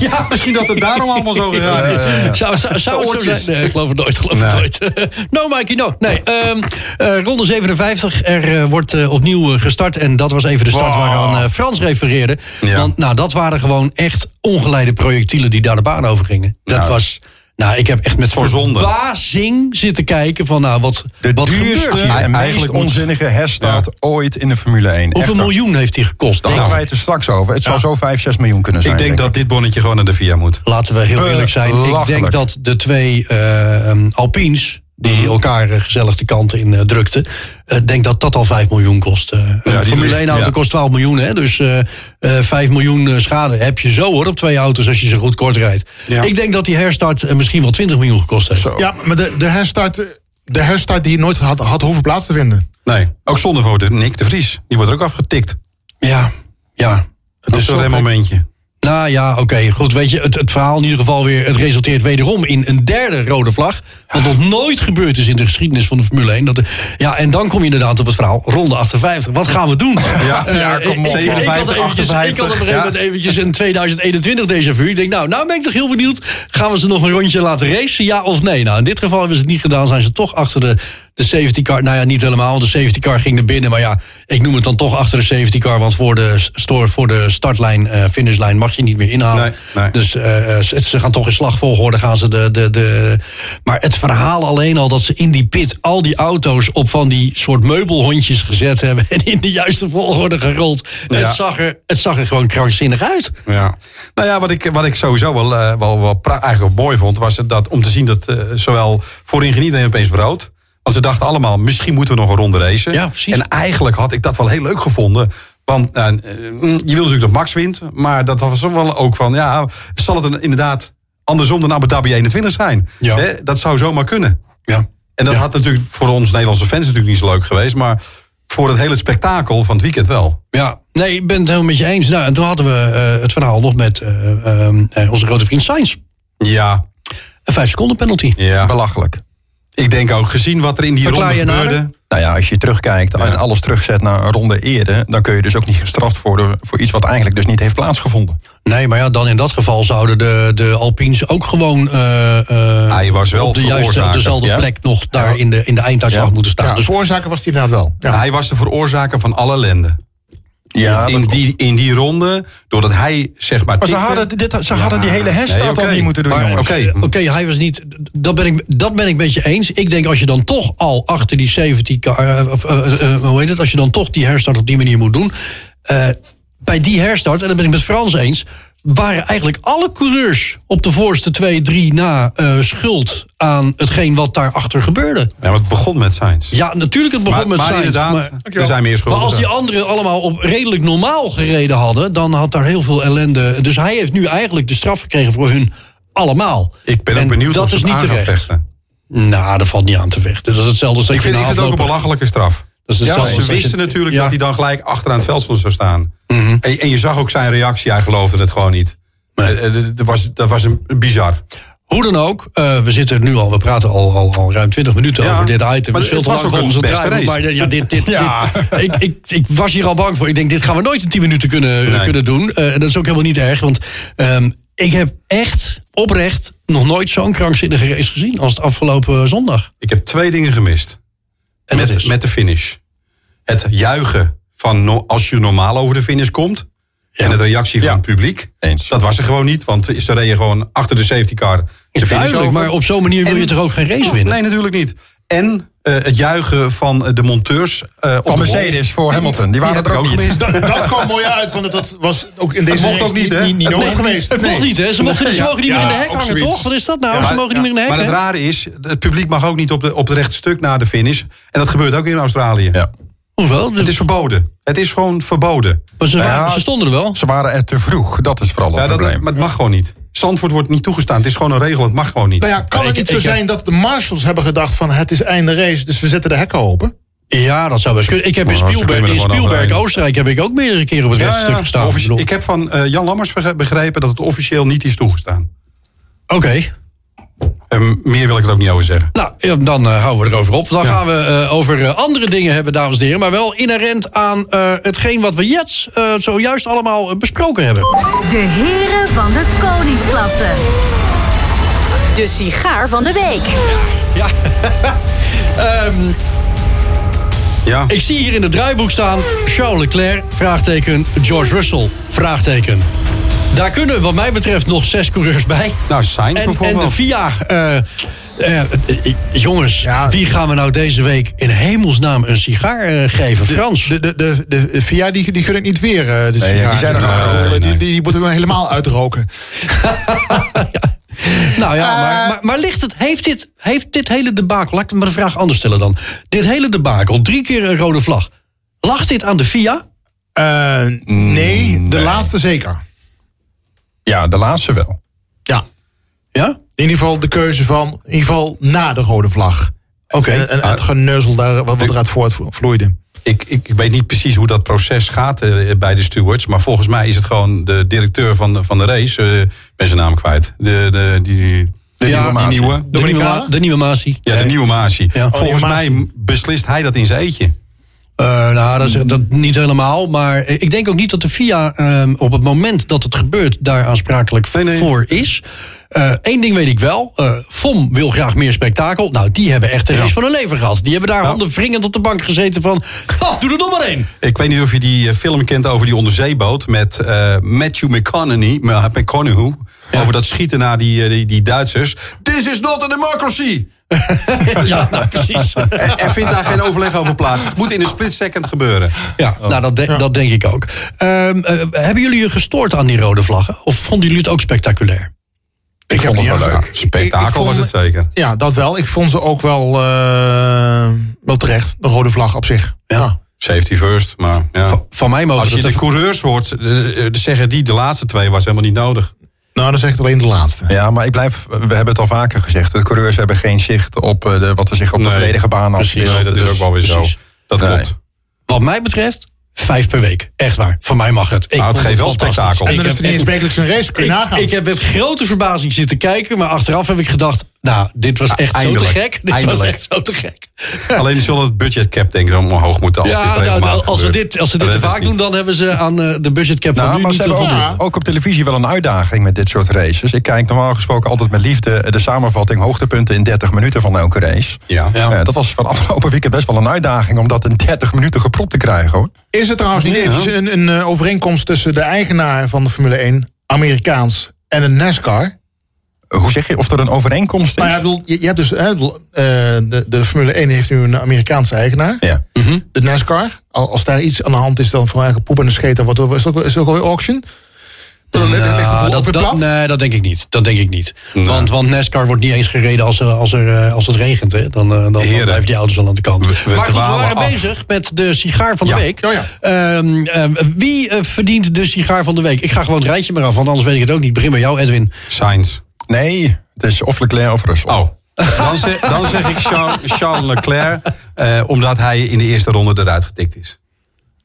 ja. Misschien dat het daarom allemaal zo gegaan is. Zou, zou, zou het zo Oortjes. zijn? Nee, ik geloof het nooit. Geloof Nee. het nooit. no, Mikey, no. Nee, ehm, eh, ronde 57. Er eh, wordt eh, opnieuw gestart. En dat was even de start Wow. waaraan Frans refereerde. Ja. Want nou, dat waren gewoon echt ongeleide projectielen die daar de baan over gingen. Dat Nou. was... Nou, ik heb echt met verbazing zitten kijken van, nou, wat, De wat gebeurt duurste hier? en meest Eigenlijk moet- onzinnige herstart ooit in de Formule 1. Hoeveel Echt waar. miljoen heeft die gekost? Daar ik? wij het er straks over. Het zou zo 5, 6 miljoen kunnen zijn. Ik denk dat dit bonnetje gewoon naar de VIA moet. Laten we heel eerlijk zijn. Ik denk dat de twee eh Alpines die elkaar eh, gezellig de kanten in eh, drukten. Ik denk dat dat al 5 miljoen kost. Eh, die een Formule 1 auto ja. kost 12 miljoen, hè? dus eh eh, 5 miljoen eh, schade heb je zo hoor op twee auto's als je ze goed kort rijdt. Ja. Ik denk dat die herstart eh, misschien wel 20 miljoen gekost heeft. Ja, maar de, de, herstart, de herstart die nooit had, had hoeven plaats te vinden. Nee, ook zonder voor de Nick de Vries. Die wordt er ook afgetikt. Ja, ja. Dat is zo toch een momentje. Nou ja, oké, goed. Weet je, het, het verhaal in ieder geval weer... het resulteert wederom in een derde rode vlag. Wat nog nooit gebeurd is in de geschiedenis van de Formule 1. Dat, de- ja, en dan kom je inderdaad op het verhaal ronde 58. Wat gaan we doen? Ja, Eh, ja, kom op. ik- had 57, eventjes- Ik had 58, moment eventjes een 2021 déjà vu. Ik denk, nou, nou ben ik toch heel benieuwd. Gaan we ze nog een rondje laten racen, ja of nee? Nou, in dit geval hebben ze het niet gedaan. Zijn ze toch achter de, de safety car. Nou ja, niet helemaal. De safety car ging naar binnen. Maar ja, ik noem het dan toch achter de safety car. Want voor de, store, voor de startlijn, eh finishlijn mag je niet meer inhalen. Nee, nee. Dus eh, ze, ze gaan toch in slagvolgorde gaan ze de, de, de... Maar het verhaal alleen al dat ze in die pit... al die auto's op van die soort meubelhondjes gezet hebben... en in de juiste volgorde gerold. Ja. Het, zag er, het zag er gewoon krankzinnig uit. Ja. Nou ja, wat ik, wat ik sowieso wel, eh, wel, wel eigenlijk wel mooi vond... was het dat om te zien dat eh, zowel voorin geen iedereen opeens brood... want ze dachten allemaal, misschien moeten we nog een ronde racen. Ja, precies. En eigenlijk had ik dat wel heel leuk gevonden... Want eh, eh, je wil natuurlijk dat Max wint, maar dat was wel ook van, ja, zal het een, inderdaad andersom dan Abu Dhabi 21 zijn? Ja. Hè, dat zou zomaar kunnen. Ja. En dat Ja. had natuurlijk voor ons Nederlandse fans natuurlijk niet zo leuk geweest, maar voor het hele spektakel van het weekend wel. Ja, nee, ik ben het helemaal met je eens. Nou, en toen hadden we eh, het verhaal nog met eh, ehm, eh, onze grote vriend Sainz. Ja, Een vijf seconden penalty. ja. Belachelijk. Ik denk ook, gezien wat er in die Verklaar ronde gebeurde... Nou ja, als je terugkijkt en alles terugzet naar een ronde eerder... dan kun je dus ook niet gestraft worden voor iets wat eigenlijk dus niet heeft plaatsgevonden. Nee, maar ja, dan in dat geval zouden de, de Alpines ook gewoon eh, eh, Hij was wel op de juiste, op dezelfde ja. plek nog daar in de, in de einduitslag Ja. moeten staan. Ja, dus de veroorzaker was die inderdaad wel. Ja. Hij was de veroorzaker van alle ellende. Ja, in, die, in die ronde, doordat hij zeg maar... Maar ze tikte- hadden, dit, ze hadden die hele herstart Nee, al niet moeten doen, Maar, jongens. Oké, Oké, hij was niet. Dat ben, ik, dat ben ik met je eens. Ik denk als je dan toch al achter die 70 car. eh, of, eh, eh, hoe heet het? Als je dan toch die herstart op die manier moet doen. eh, bij die herstart, en dat ben ik met Frans eens. Waren eigenlijk alle coureurs op de voorste twee, drie na eh, schuld aan hetgeen wat daarachter gebeurde. Ja, maar het begon met Sainz. Ja, natuurlijk, het begon maar, met maar Sainz, inderdaad, maar- er zijn meer maar schulden. als die anderen allemaal op redelijk normaal gereden hadden, dan had daar heel veel ellende. Dus hij heeft nu eigenlijk de straf gekregen voor hun allemaal. Ik ben ook En benieuwd dat of ze is niet aan terecht. vechten. Nou, dat valt niet aan te vechten. Dat is hetzelfde als Ik vind, ik vind het ook een belachelijke straf. Dat is Ja, ze wisten natuurlijk Ja. dat hij dan gelijk achteraan het veld zou staan. Mhm. en, en je zag ook zijn reactie, hij geloofde het gewoon niet. Eh, eh, Dat was, dat was een bizar. Hoe dan ook, eh, we zitten nu al, we praten al, al, al ruim 20 minuten Ja, over dit item. maar Het was ook het beste. Maar ja, dit, dit, Ja. dit- ik, ik, ik was hier al bang voor. Ik denk, dit gaan we nooit in 10 minuten kunnen, Nee. kunnen doen. En dat is ook helemaal niet erg, want ehm, ik heb echt oprecht nog nooit zo'n krankzinnige race gezien als het afgelopen zondag. Ik heb twee dingen gemist. En met, met de finish. Het juichen van no- als je normaal over de finish komt. En het reactie van Ja. het publiek. Eens. Dat was er gewoon niet. Want ze reden gewoon achter de safety car de Is finish duidelijk, over. maar op zo'n manier wil En- je toch ook geen race winnen? Nee, natuurlijk niet. En eh, het juichen van de monteurs. eh, op Van de Mercedes voor Hamilton. Die waren er ook niet. Dat, dat kwam mooi uit, want dat was ook in deze mocht race ook niet, hè? niet, niet Het nodig mocht geweest. Het mocht niet, hè? Ze, mochten, ze mogen niet meer in de hek hangen, zoiets. toch? Wat is dat nou? Maar- ze mogen niet meer in de hek Maar het rare is, het publiek mag ook niet op, de, op het rechte stuk na de finish. En dat gebeurt ook in Australië. Het is verboden. Het is gewoon verboden. Maar ze, waren- Ja, ze stonden er wel. Ze waren er te vroeg. Dat is vooral het Ja, dat, probleem. maar het mag gewoon niet. Zandvoort wordt niet toegestaan. Het is gewoon een regel. Het mag gewoon niet. Nou ja, kan het niet zo zijn dat de marshals hebben gedacht van het is einde race, dus we zetten de hekken open? Ja, dat zou best kunnen. Ik heb in Spielberg, er in Spielberg. Oostenrijk, heb ik ook meerdere keren op het Ja, gestaan. Ik heb van eh, Jan Lammers begre- begrepen dat het officieel niet is toegestaan. Oké. En meer wil ik er ook niet over zeggen. Nou, dan eh, houden we erover op. Dan Ja. gaan we eh, over eh, andere dingen hebben, dames en heren. Maar wel inherent aan eh, hetgeen wat we jetzt eh, zojuist allemaal besproken hebben. De heren van de koningsklasse. De sigaar van de week. Ja. Ehm, Ja, ik zie hier in het draaiboek staan... Charles Leclerc, vraagteken, George Russell, vraagteken. Daar kunnen wat mij betreft nog zes coureurs bij. nou, Sainz En, en bijvoorbeeld. de VIA... eh, eh, eh, jongens, Ja. wie gaan we nou deze week in hemelsnaam een sigaar geven? Frans? De, de, de, de, de VIA die, die gun ik niet weer. eh, de Nee, sigaar. die zijn er die, Nee, nee. die, die moeten we helemaal uitroken. Nou ja, maar, maar, maar ligt het, heeft dit heeft dit hele debakel... Laat ik me de vraag anders stellen dan. Dit hele debakel, drie keer een rode vlag. Lag dit aan de FIA? Uh, nee, de laatste zeker. Ja, de laatste wel. Ja. Ja? In ieder geval de keuze van, in ieder geval na de rode vlag. Oké. En, en het geneuzel daar, wat, wat eruit voortvloeide. Ik, ik weet niet precies hoe dat proces gaat uh, bij de stewards. Maar volgens mij is het gewoon de directeur van de, van de race. Uh, ben zijn naam kwijt. De, de, die, de ja, nieuwe, die nieuwe. De nieuwe, de nieuwe Masi. Ja, de nieuwe Masi. Ja. Volgens mij beslist hij dat in zijn eetje. Uh, nou, dat is dat niet helemaal. Maar ik denk ook niet dat de FIA uh, op het moment dat het gebeurt daar aansprakelijk nee, nee. voor is. Eén uh, ding weet ik wel. FOM wil graag meer spektakel. Nou, die hebben echt de race ja. van hun leven gehad. Die hebben daar ja. handen wringend op de bank gezeten van... Oh, doe er nog maar één. Ik weet niet of je die film kent over die onderzeeboot... met Matthew McConaughey, McConaughey ja. over dat schieten naar die, die, die Duitsers. This is not a democracy! ja, nou, precies. er, vindt daar geen overleg over plaats. Het moet in een split second gebeuren. Ja, oh. nou, dat, de, ja. dat denk ik ook. Um, hebben jullie je gestoord aan die rode vlaggen? Of vonden jullie het ook spectaculair? Ik, ik vond het wel leuk. Spektakel ik, ik was het zeker. Ja, dat wel. Ik vond ze ook wel, uh, wel terecht. De rode vlag op zich. Ja. ja. Safety first, maar ja. Van, van mij mogen Als je de coureurs hoort, uh, zeggen die de laatste twee was helemaal niet nodig. Nou, dat is echt alleen de laatste. Ja, maar ik blijf, we hebben het al vaker gezegd. De coureurs hebben geen zicht op de, wat er zich op de nee, volledige baan afspeelt. Nee, dat is dus, ook wel weer precies. zo. Dat nee. klopt. Wat mij betreft, vijf per week. Echt waar. Voor mij mag het. Ik nou, het geeft wel spektakel. En dan is het niet eens wekelijks een race. Kun je ik, nagaan. ik heb met grote verbazing zitten kijken. Maar achteraf heb ik gedacht... Nou, dit was echt zo te gek. Dit Eindelijk. was echt zo te gek. Alleen die zullen het budgetcap denk ik omhoog moeten. Als ja, dit nou, als, ze dit, als ze dit te vaak niet. doen... dan hebben ze aan uh, de budgetcap van nou, nu maar niet ze te hebben voldoen. ook, ook op televisie wel een uitdaging met dit soort races. Ik kijk normaal gesproken altijd met liefde de samenvatting hoogtepunten in 30 minuten van elke race. Ja. Ja. Uh, dat was van afgelopen weekend best wel een uitdaging om dat in 30 minuten gepropt te krijgen hoor. Is er trouwens niet Ja. eventjes een, een uh, overeenkomst tussen de eigenaar van de Formule 1, Amerikaans, en een NASCAR? Hoe zeg je of er een overeenkomst is? Nou ja, bedoel, je, je hebt dus, hè, bedoel, uh, de, de Formule 1 heeft nu een Amerikaanse eigenaar. Ja. De NASCAR, als daar iets aan de hand is dan voor eigen poep en scheet, dan wordt is het ook, is het ook alweer auction. Dan Nou, dat, dat, nee, dat denk ik niet. Dat denk ik niet. Want, want NASCAR wordt niet eens gereden als, er, als, er, eh, als het regent. Hè. Dan, eh, dan, blijven die auto's al aan de kant. We- we maar goed, we waren af. bezig met de sigaar van de Ja. week. Oh ja. Ehm, ehm, wie eh, verdient de sigaar van de week? Ik ga gewoon het rijtje maar af, want anders weet ik het ook niet. Ik begin bij jou, Edwin. Sainz. Nee, het is of Leclerc of Russell. Oh. Dan zeg, dan zeg ik Charles, Charles Leclerc, eh, omdat hij in de eerste ronde eruit getikt is.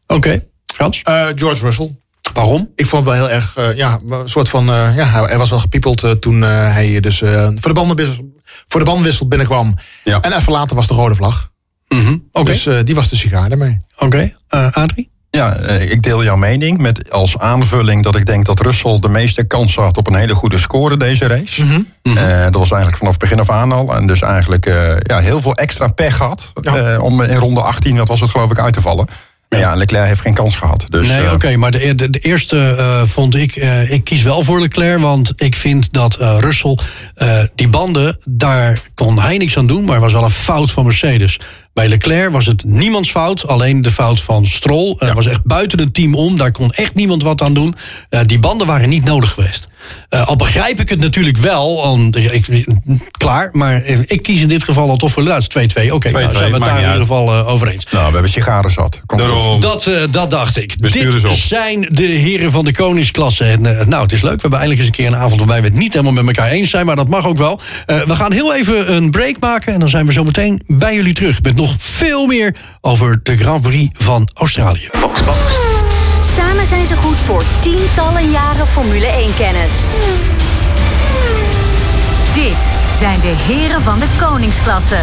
Oké, Frans. Eh, George Russell. Waarom? Ik vond het wel heel erg, eh, ja, een soort van, eh, ja, hij hij was wel gepiepeld eh, toen eh, hij dus eh, voor, de bandenwissel, voor de bandenwissel binnenkwam. Ja. En even later was de rode vlag. Mhm, Oké, Dus eh, die was de sigaar daarmee. oké. Eh, Adrie? Ja, eh, ik deel jouw mening met als aanvulling dat ik denk dat Russell de meeste kansen had op een hele goede score deze race. Eh, dat was eigenlijk vanaf begin af aan al. En dus eigenlijk eh, ja, heel veel extra pech had Ja. om in ronde 18, dat was het geloof ik, uit te vallen. Ja, Leclerc heeft geen kans gehad. Dus, nee, eh, oké, maar de, de, de eerste eh, vond ik... eh, ik kies wel voor Leclerc, want ik vind dat eh, Russell... die banden, daar kon hij niks aan doen... maar was wel een fout van Mercedes. Bij Leclerc was het niemands fout, alleen de fout van Stroll. Het was echt buiten het team om, daar kon echt niemand wat aan doen. Die banden waren niet nodig geweest. Eh, al begrijp ik het natuurlijk wel, aan, ik, klaar... maar ik kies in dit geval al toch voor Luids 2-2. Oké, nou 2-2, zijn we het daar in ieder geval eh, over eens. nou, we hebben sigaren zat. Dat, eh, dat dacht ik. Dit op. zijn de heren van de koningsklasse. En, nou, het is leuk. We hebben eindelijk eens een keer een avond waarbij we het niet helemaal met elkaar eens zijn. Maar dat mag ook wel. Eh, we gaan heel even een break maken. En dan zijn we zo meteen bij jullie terug. Met nog veel meer over de Grand Prix van Australië. Samen zijn ze goed voor tientallen jaren Formule 1-kennis. Dit zijn de heren van de koningsklasse.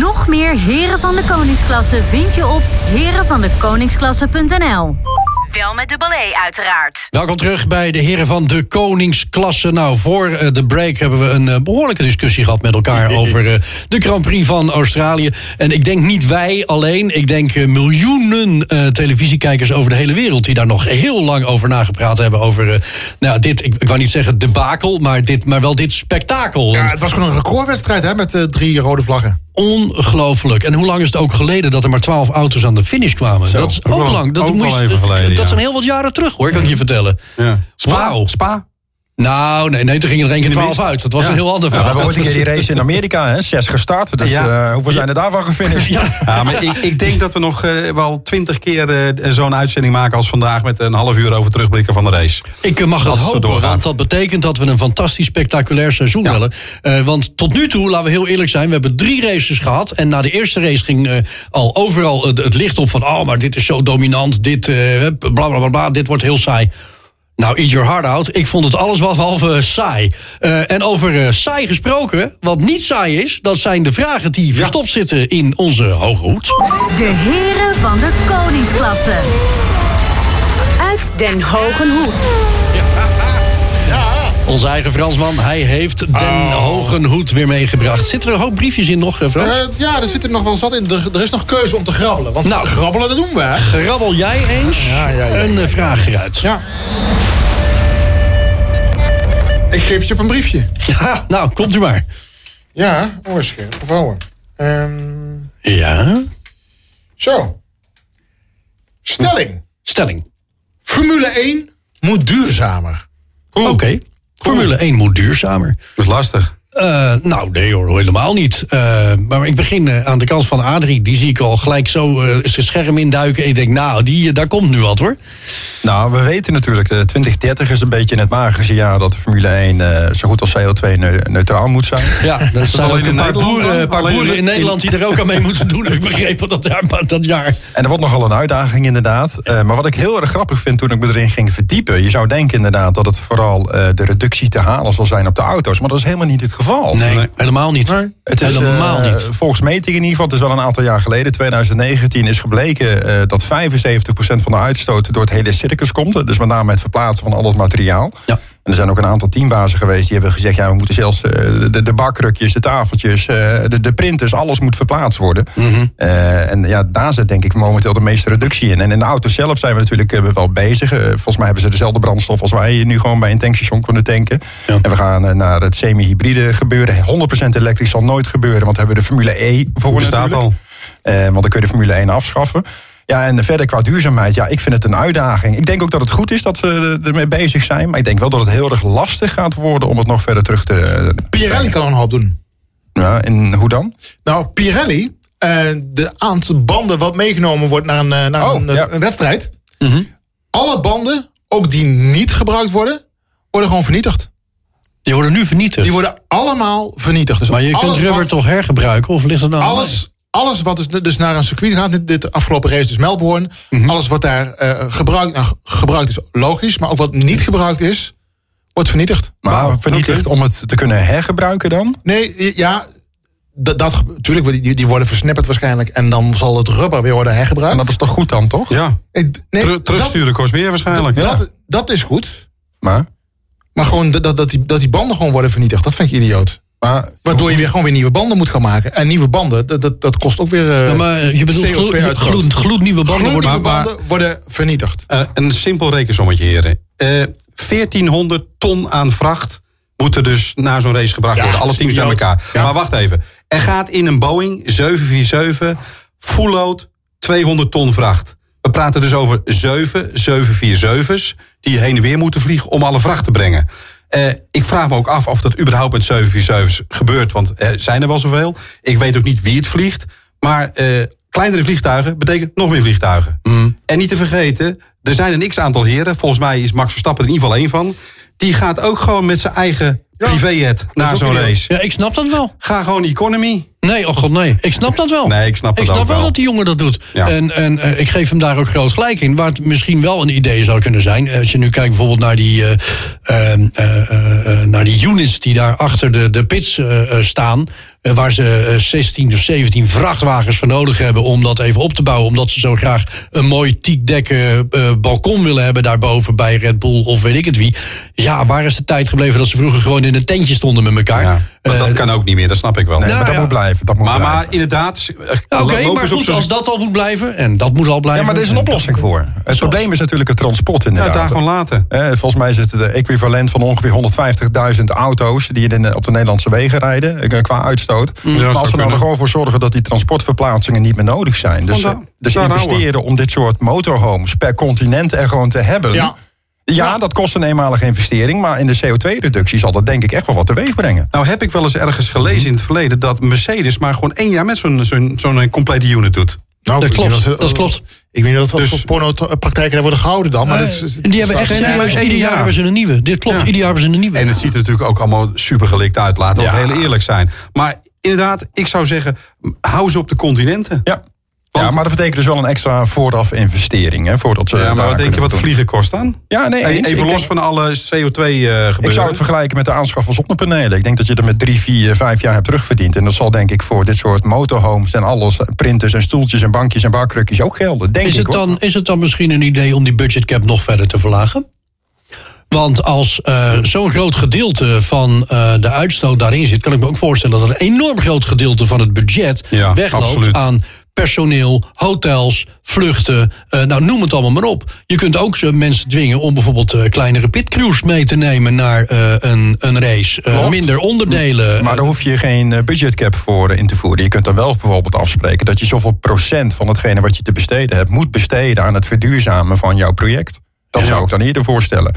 Nog meer heren van de koningsklasse vind je op herenvandekoningsklasse.nl. Wel met dubbel E uiteraard. Welkom terug bij de heren van de koningsklasse. Nou, voor eh, de break hebben we een eh, behoorlijke discussie gehad met elkaar over eh, de Grand Prix van Australië. En ik denk niet wij alleen, ik denk miljoenen eh, televisiekijkers over de hele wereld die daar nog heel lang over nagepraat hebben. Over nou, dit, ik, ik wou niet zeggen debakel, maar, dit, maar wel dit spektakel. Ja, het was gewoon een recordwedstrijd hè, met drie rode vlaggen. Ongelooflijk. En hoe lang is het ook geleden dat er maar twaalf auto's aan de finish kwamen? Zo, dat is ook lang. Dat, ook even geleden, dat zijn heel wat jaren terug hoor, kan ik je vertellen. Ja. Spa, Wauw. Spa? Nou, nee, nee, toen ging er één keer 12 uit. Dat was Ja. een heel ander Ja, we verhaal. hebben ooit een keer die race in Amerika, hè? Zes gestart. Dus Ja. eh, hoeveel zijn er daarvan gefinished? Ja, maar ik, ik denk dat we nog eh, wel twintig keer eh, zo'n uitzending maken als vandaag... met een half uur over terugblikken van de race. Ik mag het zo hopen, want dat betekent dat we een fantastisch spectaculair seizoen Ja. willen. Eh, want tot nu toe, laten we heel eerlijk zijn, we hebben drie races gehad. En na de eerste race ging eh, al overal het, het licht op van... oh, maar dit is zo dominant, dit eh bla bla bla, bla, dit wordt heel saai. Nou, eat your heart out. Ik vond het alles wel behalve saai. Eh, en over eh, saai gesproken, wat niet saai is... dat zijn de vragen die verstopt zitten in onze hoge hoed. De heren van de koningsklasse. Uit Den Hogen Hoed. Onze eigen Fransman, hij heeft Den Hogen Hoed weer meegebracht. Zitten er een hoop briefjes in nog, eh, Frans? Eh, ja, er zit er nog wel zat in. Er, er is nog keuze om te grabbelen. Want Nou. grabbelen, dat doen we. hè? Rabbel jij eens Ja, ja, ja, een eh, vraag eruit? Ja. Ik geef je op een briefje. Ja, nou, komt u maar. Ja, oorscherp. Of ouwe. Ehm, Ja? zo. Stelling. Stelling. Formule 1 moet duurzamer. Oké. Formule 1 moet duurzamer. Dat is lastig. Eh, nou, nee hoor, helemaal niet. Eh, maar ik begin eh, aan de kant van Adrie. Die zie ik al gelijk zo zijn scherm induiken. Ik denk, nou, die, daar komt nu wat hoor. Nou, we weten natuurlijk, de 2030 is een beetje het magische jaar dat de Formule 1 eh, zo goed als CO2-neutraal moet zijn. Ja, er zijn alleen een paar boeren, paar boeren in- Nederland die er ook aan mee moeten doen. Ik begrepen dat jaar. Dat jaar. En dat wordt nogal een uitdaging inderdaad. Maar wat ik heel erg grappig vind toen ik me erin ging verdiepen... je zou denken inderdaad dat het vooral de reductie te halen zal zijn op de auto's. Maar dat is helemaal niet het geval. Nee, Nee. helemaal niet. Nee. Het is helemaal eh, niet. volgens metingen in ieder geval, het is wel een aantal jaar geleden, 2019, is gebleken eh, dat 75% van de uitstoot door het hele circus komt. Dus met name het verplaatsen van al het materiaal. Ja. En er zijn ook een aantal teambazen geweest die hebben gezegd: ja, we moeten zelfs eh, de, de bakkrukjes, de tafeltjes, eh, de, de printers, alles moet verplaatst worden. Mhm. Eh, en ja, daar zit denk ik momenteel de meeste reductie in. En in de auto zelf zijn we natuurlijk wel bezig. Volgens mij hebben ze dezelfde brandstof als wij nu gewoon bij een tankstation kunnen tanken. Ja. En we gaan naar het semi-hybride gebeuren. 100% elektrisch zal nooit gebeuren, want hebben we de Formule E voor bestaat natuurlijk. al. Want dan kun je de Formule 1 afschaffen. Ja, en verder qua duurzaamheid, ja, ik vind het een uitdaging. Ik denk ook dat het goed is dat we ermee bezig zijn. Maar ik denk wel dat het heel erg lastig gaat worden om het nog verder terug te. Pirelli kan een hoop doen. Ja, en hoe dan? Nou, Pirelli, eh, de aantal banden wat meegenomen wordt naar een, eh, naar Oh, een, ja. een wedstrijd. Alle banden, ook die niet gebruikt worden, worden gewoon vernietigd. Die worden nu vernietigd. Die worden allemaal vernietigd. Dus maar je kunt rubber wat- toch hergebruiken? Of ligt het nou aan Alles, alles wat dus, dus naar een circuit gaat, dit, dit afgelopen race dus Melbourne. Mhm. Alles wat daar eh, gebruikt, nou, gebruikt is logisch, maar ook wat niet gebruikt is, wordt vernietigd. Maar vernietigd om het te kunnen hergebruiken dan? Nee, ja, dat, dat natuurlijk, die, die worden versnipperd waarschijnlijk. En dan zal het rubber weer worden hergebruikt. En dat is toch goed dan, toch? Ja. Ik- nee, Teru- terugsturen kost meer waarschijnlijk. Dat, dat, dat is goed. Maar, Maar gewoon dat, dat, dat, die, dat die banden gewoon worden vernietigd, dat vind ik idioot. Maar Waardoor je weer gewoon weer nieuwe banden moet gaan maken. En nieuwe banden, dat, dat, dat kost ook weer. eh, Ja, maar je bedoelt gloed, CO2-uitstoot. gloed, gloednieuwe banden Gloednieuwe worden... maar- banden worden vernietigd. Eh, een simpel rekensommetje, heren. Eh 1400 ton aan vracht moet er dus naar zo'n race gebracht Ja, worden. Alle teams bij elkaar. Ja. Maar wacht even. Er gaat in een Boeing 747 full load 200 ton vracht. We praten dus over 7 747's die heen en weer moeten vliegen om alle vracht te brengen. Eh, ik vraag me ook af of dat überhaupt met 747's gebeurt. Want er zijn er wel zoveel. Ik weet ook niet wie het vliegt. Maar eh, kleinere vliegtuigen betekent nog meer vliegtuigen. En niet te vergeten, er zijn een x-aantal heren. Volgens mij is Max Verstappen er in ieder geval één van. Die gaat ook gewoon met zijn eigen privéjet naar zo'n race. Ja, ik snap dat wel. Ga gewoon economy. Nee, oh god, nee. Ik snap dat wel. Nee, ik snap Ik snap wel wel. dat die jongen dat doet. Ja. En, en eh, ik geef hem daar ook groot gelijk in. Waar het misschien wel een idee zou kunnen zijn. Als je nu kijkt bijvoorbeeld naar die, eh, ehm, eh, eh, eh, naar die units die daar achter de, de pits eh, eh, staan. eh, waar ze eh, 16 of 17 vrachtwagens voor nodig hebben om dat even op te bouwen. Omdat ze zo graag een mooi tiekdekken eh, balkon willen hebben daarboven bij Red Bull of weet ik het wie. Ja, waar is de tijd gebleven dat ze vroeger gewoon in een tentje stonden met elkaar? Ja, maar dat Eh, kan ook niet meer, dat snap ik wel. nee, maar dat ja. moet blijven. Dat moet Maar, inderdaad, eh, Ja, Oké, maar goed, als dat al moet blijven, en dat moet al blijven. Ja, maar er is een en- oplossing voor. Het probleem is natuurlijk het transport Ja, inderdaad. daar gewoon laten. Eh, volgens mij is het de equivalent van ongeveer 150.000 auto's die in op de Nederlandse wegen rijden eh, qua uitstoot. maar als we nou er gewoon voor zorgen dat die transportverplaatsingen niet meer nodig zijn. Dus, eh, dus daar investeren om dit soort motorhomes per continent er gewoon te hebben. Ja. Ja, dat kost een eenmalige investering. Maar in de CO2-reductie zal dat denk ik echt wel wat teweeg brengen. Nou heb ik wel eens ergens gelezen in het verleden... dat Mercedes maar gewoon één jaar met zo'n zo'n zo'n complete unit doet. Nou, Dat klopt, dat klopt. Ik weet niet of dat Dus- voor porno-praktijken daar worden gehouden dan. Maar is- En die hebben echt serieus, ieder jaar jaar. hebben ze een nieuwe. Dit klopt, Ja. ieder jaar hebben ze een nieuwe. En het ziet er natuurlijk ook allemaal super gelikt uit. Laten we Ja. heel eerlijk zijn. Maar inderdaad, ik zou zeggen, hou ze op de continenten. Ja. Ja, maar dat betekent dus wel een extra vooraf investering. Hè, voordat ze Ja, maar wat denk je wat doen. vliegen kost dan? Ja, nee, eens. Even Ik los denk- van alle CO2-gebeuren. Ik zou het vergelijken met de aanschaf van zonnepanelen. Ik denk dat je er met drie, vier, vijf jaar hebt terugverdiend. En dat zal denk ik voor dit soort motorhomes en alles, printers en stoeltjes en bankjes en barkrukjes ook gelden. Denk Is ik het, hoor. dan, is het dan misschien een idee om die budgetcap nog verder te verlagen? Want als eh, zo'n groot gedeelte van eh, de uitstoot daarin zit, kan ik me ook voorstellen dat een enorm groot gedeelte van het budget Ja, wegloopt absoluut. aan personeel, hotels, vluchten, eh, nou noem het allemaal maar op. Je kunt ook zo mensen dwingen om bijvoorbeeld eh, kleinere pitcrews mee te nemen naar eh, een, een race. Eh, minder onderdelen. Maar daar hoef je geen eh, budgetcap voor eh, in te voeren. Je kunt dan wel bijvoorbeeld afspreken dat je zoveel procent van hetgene wat je te besteden hebt, moet besteden aan het verduurzamen van jouw project. Dat zou ik dan eerder voorstellen.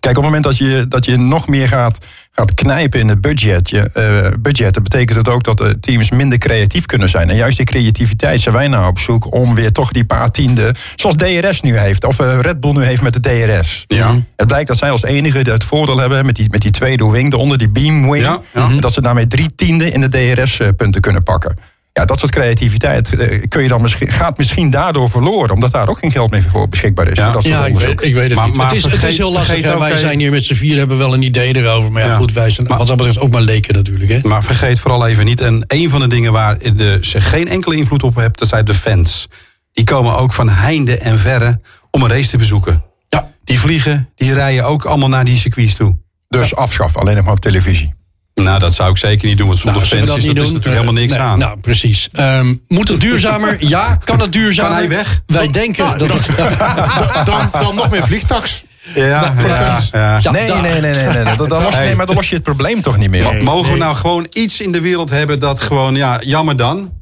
Kijk, op het moment dat je, dat je nog meer gaat, gaat knijpen in het budget, je, eh, budget, dan betekent het ook dat de teams minder creatief kunnen zijn. En juist die creativiteit zijn wij nou op zoek om weer toch die paar tienden, zoals DRS nu heeft, of eh, Red Bull nu heeft met de DRS. Ja. Het blijkt dat zij als enige het voordeel hebben met die, met die tweede wing eronder, die beam wing. Ja, ja. Dat ze daarmee drie tienden in de DRS-punten kunnen pakken. Ja, dat soort creativiteit eh, kun je dan misschien, gaat misschien daardoor verloren. Omdat daar ook geen geld meer voor beschikbaar is. Ja. dat soort Ja, ik weet, ik weet het Maar- niet. maar het, is, het is vergeet- heel lastig. vergeet Wij zijn hier met z'n vier hebben wel een idee erover. Maar ja, Ja. goed, wij zijn Maar- wat dat betreft ook maar leken natuurlijk. Hè? Maar vergeet vooral even niet, en een van de dingen waar de, ze geen enkele invloed op hebben, dat zijn de fans. Die komen ook van heinde en verre om een race te bezoeken. Ja. Die vliegen, die rijden ook allemaal naar die circuits toe. Dus afschaf, alleen nog maar op televisie. Nou, dat zou ik zeker niet doen, want zonder Nou, fans is dat natuurlijk helemaal niks nee, aan. Nou, precies. Ehm, moet het duurzamer? ja. Kan het duurzamer? Kan hij weg? Wij denken Nou, dat dan, het... dan, dan nog meer vliegtax. ja, ja, ja. Ja, nee, nee, nee, nee, nee. Dat, dat los, nee, maar dan los je het probleem toch niet meer. Mogen we nou gewoon iets in de wereld hebben dat gewoon, ja, jammer dan?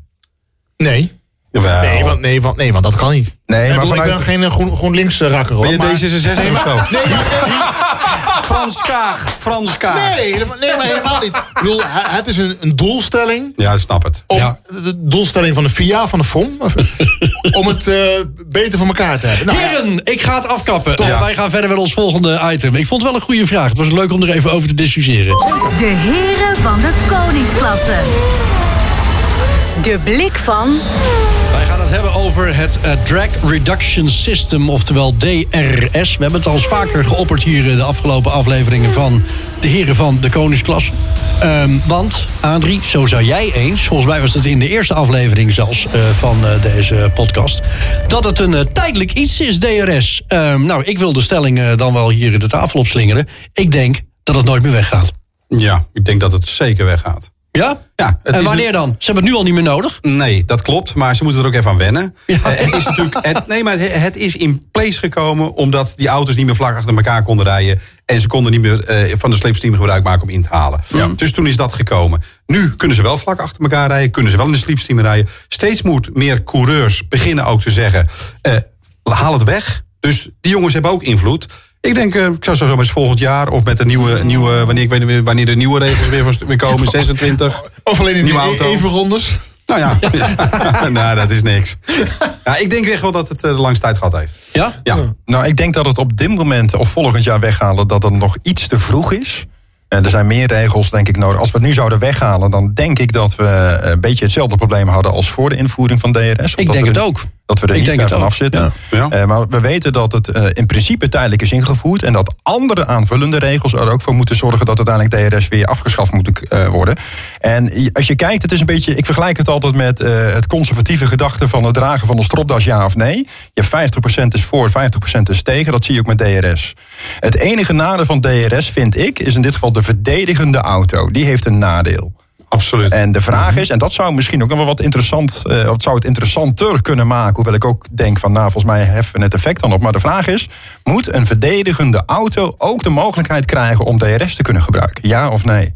Nee. Jawel. Nee, want, nee, want, nee, want dat kan niet. Nee, ik, maar bedoel, ik vanuit- ben geen eh, groen, GroenLinks eh, rakker hoor. Ben je maar- D66 of zo? Nee, maar- Frans Kaag, Frans Kaag. nee, helemaal- nee, maar helemaal niet. Ik bedoel, he- het is een, een doelstelling. Ja, ik snap het. Om, Ja. De doelstelling van de FIA, van de FOM. om het eh, beter voor elkaar te hebben. Nou, ja. Heren, ik ga het afkappen. Ja. Wij gaan verder met ons volgende item. Ik vond het wel een goede vraag. Het was leuk om er even over te discussiëren. De heren van de koningsklasse. De blik van Wij gaan het hebben over het eh, Drag Reduction System, oftewel DRS. We hebben het al eens vaker geopperd hier in de afgelopen afleveringen van de heren van de Koningsklasse. Ehm, want, Adrie, zo zou jij eens, volgens mij was het in de eerste aflevering zelfs eh, van eh, deze podcast, dat het een tijdelijk iets is, DRS. Ehm, nou, ik wil de stelling eh, dan wel hier in de tafel opslingeren. Ik denk dat het nooit meer weggaat. Ja, ik denk dat het zeker weggaat. Ja? Ja, en wanneer dan? Ze hebben het nu al niet meer nodig. Nee, dat klopt, maar ze moeten er ook even aan wennen. Ja. Eh, het is natuurlijk, het, nee, maar het, het is in place gekomen omdat die auto's niet meer vlak achter elkaar konden rijden. En ze konden niet meer eh, van de slipstream gebruik maken om in te halen. Dus toen is dat gekomen. Nu kunnen ze wel vlak achter elkaar rijden, kunnen ze wel in de slipstream rijden. Steeds moet meer coureurs beginnen ook te zeggen: eh, haal het weg. Dus die jongens hebben ook invloed. Ik denk, eh, ik zou zo eens volgend jaar of met de nieuwe, nieuwe wanneer, ik weet niet wanneer de nieuwe regels weer, weer komen, 26. Of alleen in Nieuwe die auto. even rondes. Nou ja, nou, dat is niks. Ja, ik denk echt wel dat het eh, de langste tijd gehad heeft. Ja? Ja. Nou, ik denk dat het op dit moment of volgend jaar weghalen... dat het nog iets te vroeg is. En er zijn meer regels, denk ik, nodig. Als we het nu zouden weghalen, dan denk ik dat we eh, een beetje hetzelfde probleem hadden als voor de invoering van DRS. Ik denk het ook. Dat we er Ik niet ver het van ook, af zitten. ja. Eh, maar we weten dat het eh, in principe tijdelijk is ingevoerd. En dat andere aanvullende regels er ook voor moeten zorgen dat uiteindelijk DRS weer afgeschaft moet eh, worden. En als je kijkt, het is een beetje. Ik vergelijk het altijd met het conservatieve gedachte van het dragen van een stropdas, ja of nee. Je hebt 50% is voor, 50% is tegen. Dat zie je ook met DRS. Het enige nadeel van DRS, vind ik, is in dit geval de verdedigende auto. Die heeft een nadeel. Absoluut. En de vraag is, en dat zou misschien ook nog wel wat interessant, eh wat zou het interessanter kunnen maken, hoewel ik ook denk van, nou, volgens mij heffen we het effect dan op. Maar de vraag is, moet een verdedigende auto ook de mogelijkheid krijgen om DRS te kunnen gebruiken? Ja of nee?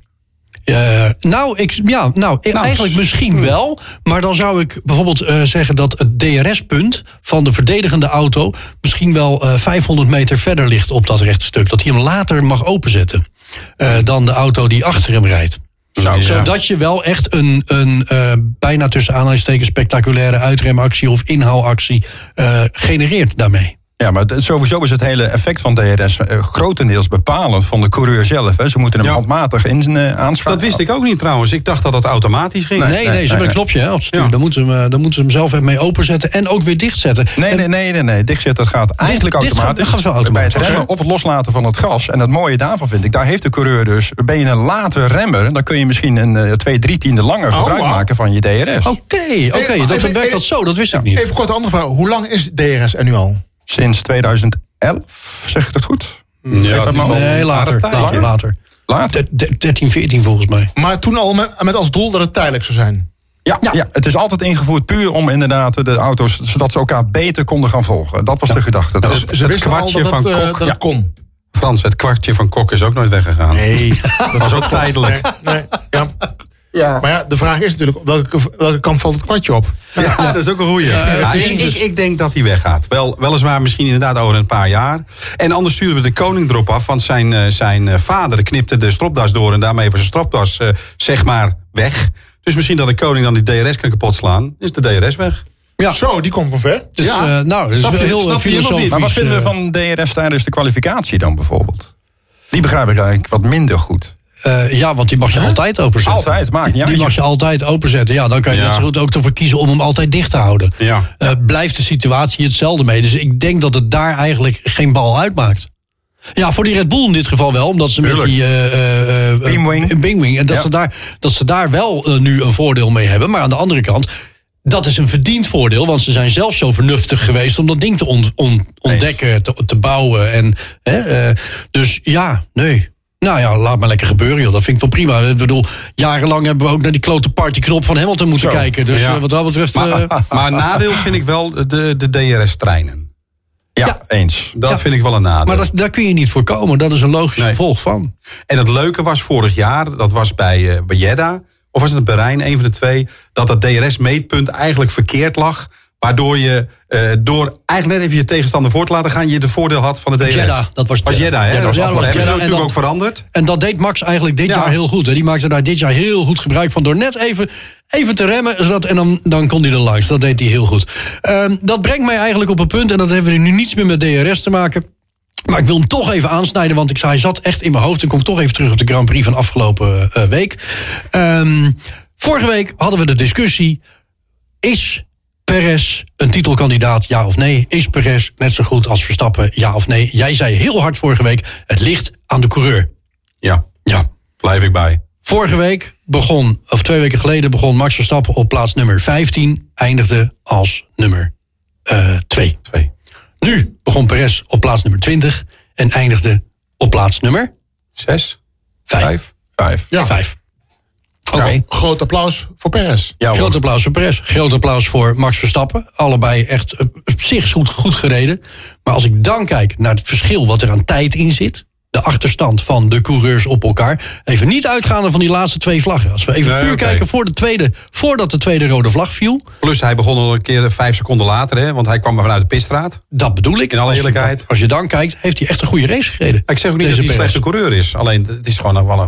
Eh, nou, ik, ja, nou, eigenlijk misschien wel. Maar dan zou ik bijvoorbeeld eh, zeggen dat het DRS-punt van de verdedigende auto misschien wel eh 500 meter verder ligt op dat rechtstuk. Dat hij hem later mag openzetten eh, dan de auto die achter hem rijdt. Zou- ja. Zodat je wel echt een, een eh, bijna tussen aanhalingstekens spectaculaire uitremactie of inhaalactie eh, genereert daarmee. Ja, maar sowieso is het hele effect van DRS eh, grotendeels bepalend van de coureur zelf. Hè. Ze moeten hem Ja. handmatig in uh, aanschakelen. Dat wist ik ook niet trouwens. Ik dacht dat dat automatisch ging. Nee, nee, nee, ze hebben nee. een knopje hè, op het stuur. Ja. Dan, moeten ze hem, eh, dan moeten ze hem zelf even mee openzetten en ook weer dichtzetten. Nee, En- nee, nee, nee, nee. Dichtzet, dat gaat eigenlijk dicht automatisch. dat gaat wel automatisch. Bij het remmen Oké. of het loslaten van het gas. En het mooie daarvan vind ik, daar heeft de coureur dus... Ben je een late remmer, dan kun je misschien een eh, twee, drie tiende langer gebruik wauw. maken van je DRS. Oké, oké, maar dat even- werkt dat zo, dat wist ik niet. Even kort andere vraag. Hoe lang is DRS er nu al? Sinds 2011, zeg ik dat goed? Ja, nee, later, later, later. Later. De- de- 13, 14 volgens mij. Maar toen al met, met als doel dat het tijdelijk zou zijn. Ja, ja. het is altijd ingevoerd puur om inderdaad de auto's... zodat ze elkaar beter konden gaan volgen. Dat was de gedachte. Dat Dus is- Ze het wisten al dat kwartje het, van Kok. dat kon. Frans, het kwartje van Kok is ook nooit weggegaan. Nee, Dat was ook tijdelijk. Nee, nee, ja. Maar ja, de vraag is natuurlijk, op welke, welke kant valt het kwartje op? Ja, dat is ook een goeie. Ja, ik, ik, ik denk dat hij weggaat. Wel, weliswaar misschien inderdaad over een paar jaar. En anders sturen we de koning erop af. Want zijn, eh, zijn eh, vader knipte de stropdas door. En daarmee was zijn stropdas eh, zeg maar weg. Dus misschien dat de koning dan die DRS kan kapot slaan. Is de DRS weg. Ja. Zo, die komt van ver. Dus, Ja. eh, nou, dat is Snap wel je- heel snap je hem nog niet? filosofisch. Maar wat vinden we van DRS tijdens de kwalificatie dan bijvoorbeeld? Die begrijp ik eigenlijk wat minder goed. Eh, ja, want die mag je altijd openzetten. Altijd, maakt niet Die mag je altijd openzetten. Ja, dan kan je Ja. net zo goed ook ervoor kiezen om hem altijd dicht te houden. Ja. Eh, blijft de situatie hetzelfde mee. Dus ik denk dat het daar eigenlijk geen bal uitmaakt. Ja, voor die Red Bull in dit geval wel. Omdat ze met die Beamwing. eh, Beamwing, En dat, Ja. ze daar, dat ze daar wel nu een voordeel mee hebben. Maar aan de andere kant, dat is een verdiend voordeel. Want ze zijn zelf zo vernuftig geweest om dat ding te ont- on- ontdekken, te, te bouwen. En, hè, dus ja, nee. Nou ja, laat maar lekker gebeuren, joh. Dat vind ik wel prima. Ik bedoel, jarenlang hebben we ook naar die klote partyknop van Hamilton moeten Zo. kijken. Dus Ja. eh, wat dat betreft... Maar, eh, maar nadeel vind ik wel de, de DRS-treinen. Ja, Ja. eens. Dat Ja. vind ik wel een nadeel. maar dat, daar kun je niet voor komen. Dat is een logisch Nee. gevolg van. En het leuke was vorig jaar, dat was bij, bij Jeddah, of was het Bahrein, een van de twee, dat dat DRS-meetpunt eigenlijk verkeerd lag. Waardoor je eh, door eigenlijk net even je tegenstander voor te laten gaan, je de voordeel had van de DRS. Jeddah, dat was was Jeddah. Jeddah, hè? Dat was Jeddah. hebben ze En natuurlijk dat- ook veranderd. En dat deed Max eigenlijk dit Ja. jaar heel goed. Hè. Die maakte daar dit jaar heel goed gebruik van. Door net even, even te remmen. Zodat, en dan, dan kon hij er langs. Dat deed hij heel goed. Ehm, dat brengt mij eigenlijk op een punt. En dat heeft nu niets meer met DRS te maken. Maar ik wil hem toch even aansnijden. Want ik zei, hij zat echt in mijn hoofd. En kom toch even terug op de Grand Prix van afgelopen eh, week. Ehm, vorige week hadden we de discussie. Is Perez een titelkandidaat, ja of nee? Is Perez net zo goed als Verstappen, ja of nee? Jij zei heel hard vorige week, het ligt aan de coureur. Ja, Ja. blijf ik bij. Vorige week begon, of twee weken geleden begon Max Verstappen op plaats nummer 15, eindigde als nummer 2. Twee. nu begon Perez op plaats nummer 20 en eindigde op plaats nummer Zes? 5. Vijf? Vijf. Ja. Vijf. Oké. Nou, groot applaus voor Perez. Ja. Groot applaus voor Perez. Groot applaus voor Max Verstappen. Allebei echt eh, op zich goed, goed gereden. Maar als ik dan kijk naar het verschil wat er aan tijd in zit. De achterstand van de coureurs op elkaar. Even niet uitgaande van die laatste twee vlaggen. Als we even Nee, puur kijken voor de tweede, voordat de tweede rode vlag viel. Plus hij begon al een keer vijf seconden later, hè, want hij kwam maar vanuit de pitstraat. Dat bedoel ik. In alle eerlijkheid. Als je dan kijkt, heeft hij echt een goede race gereden. Ik zeg ook niet dat hij een slechte coureur is. Alleen het is gewoon wel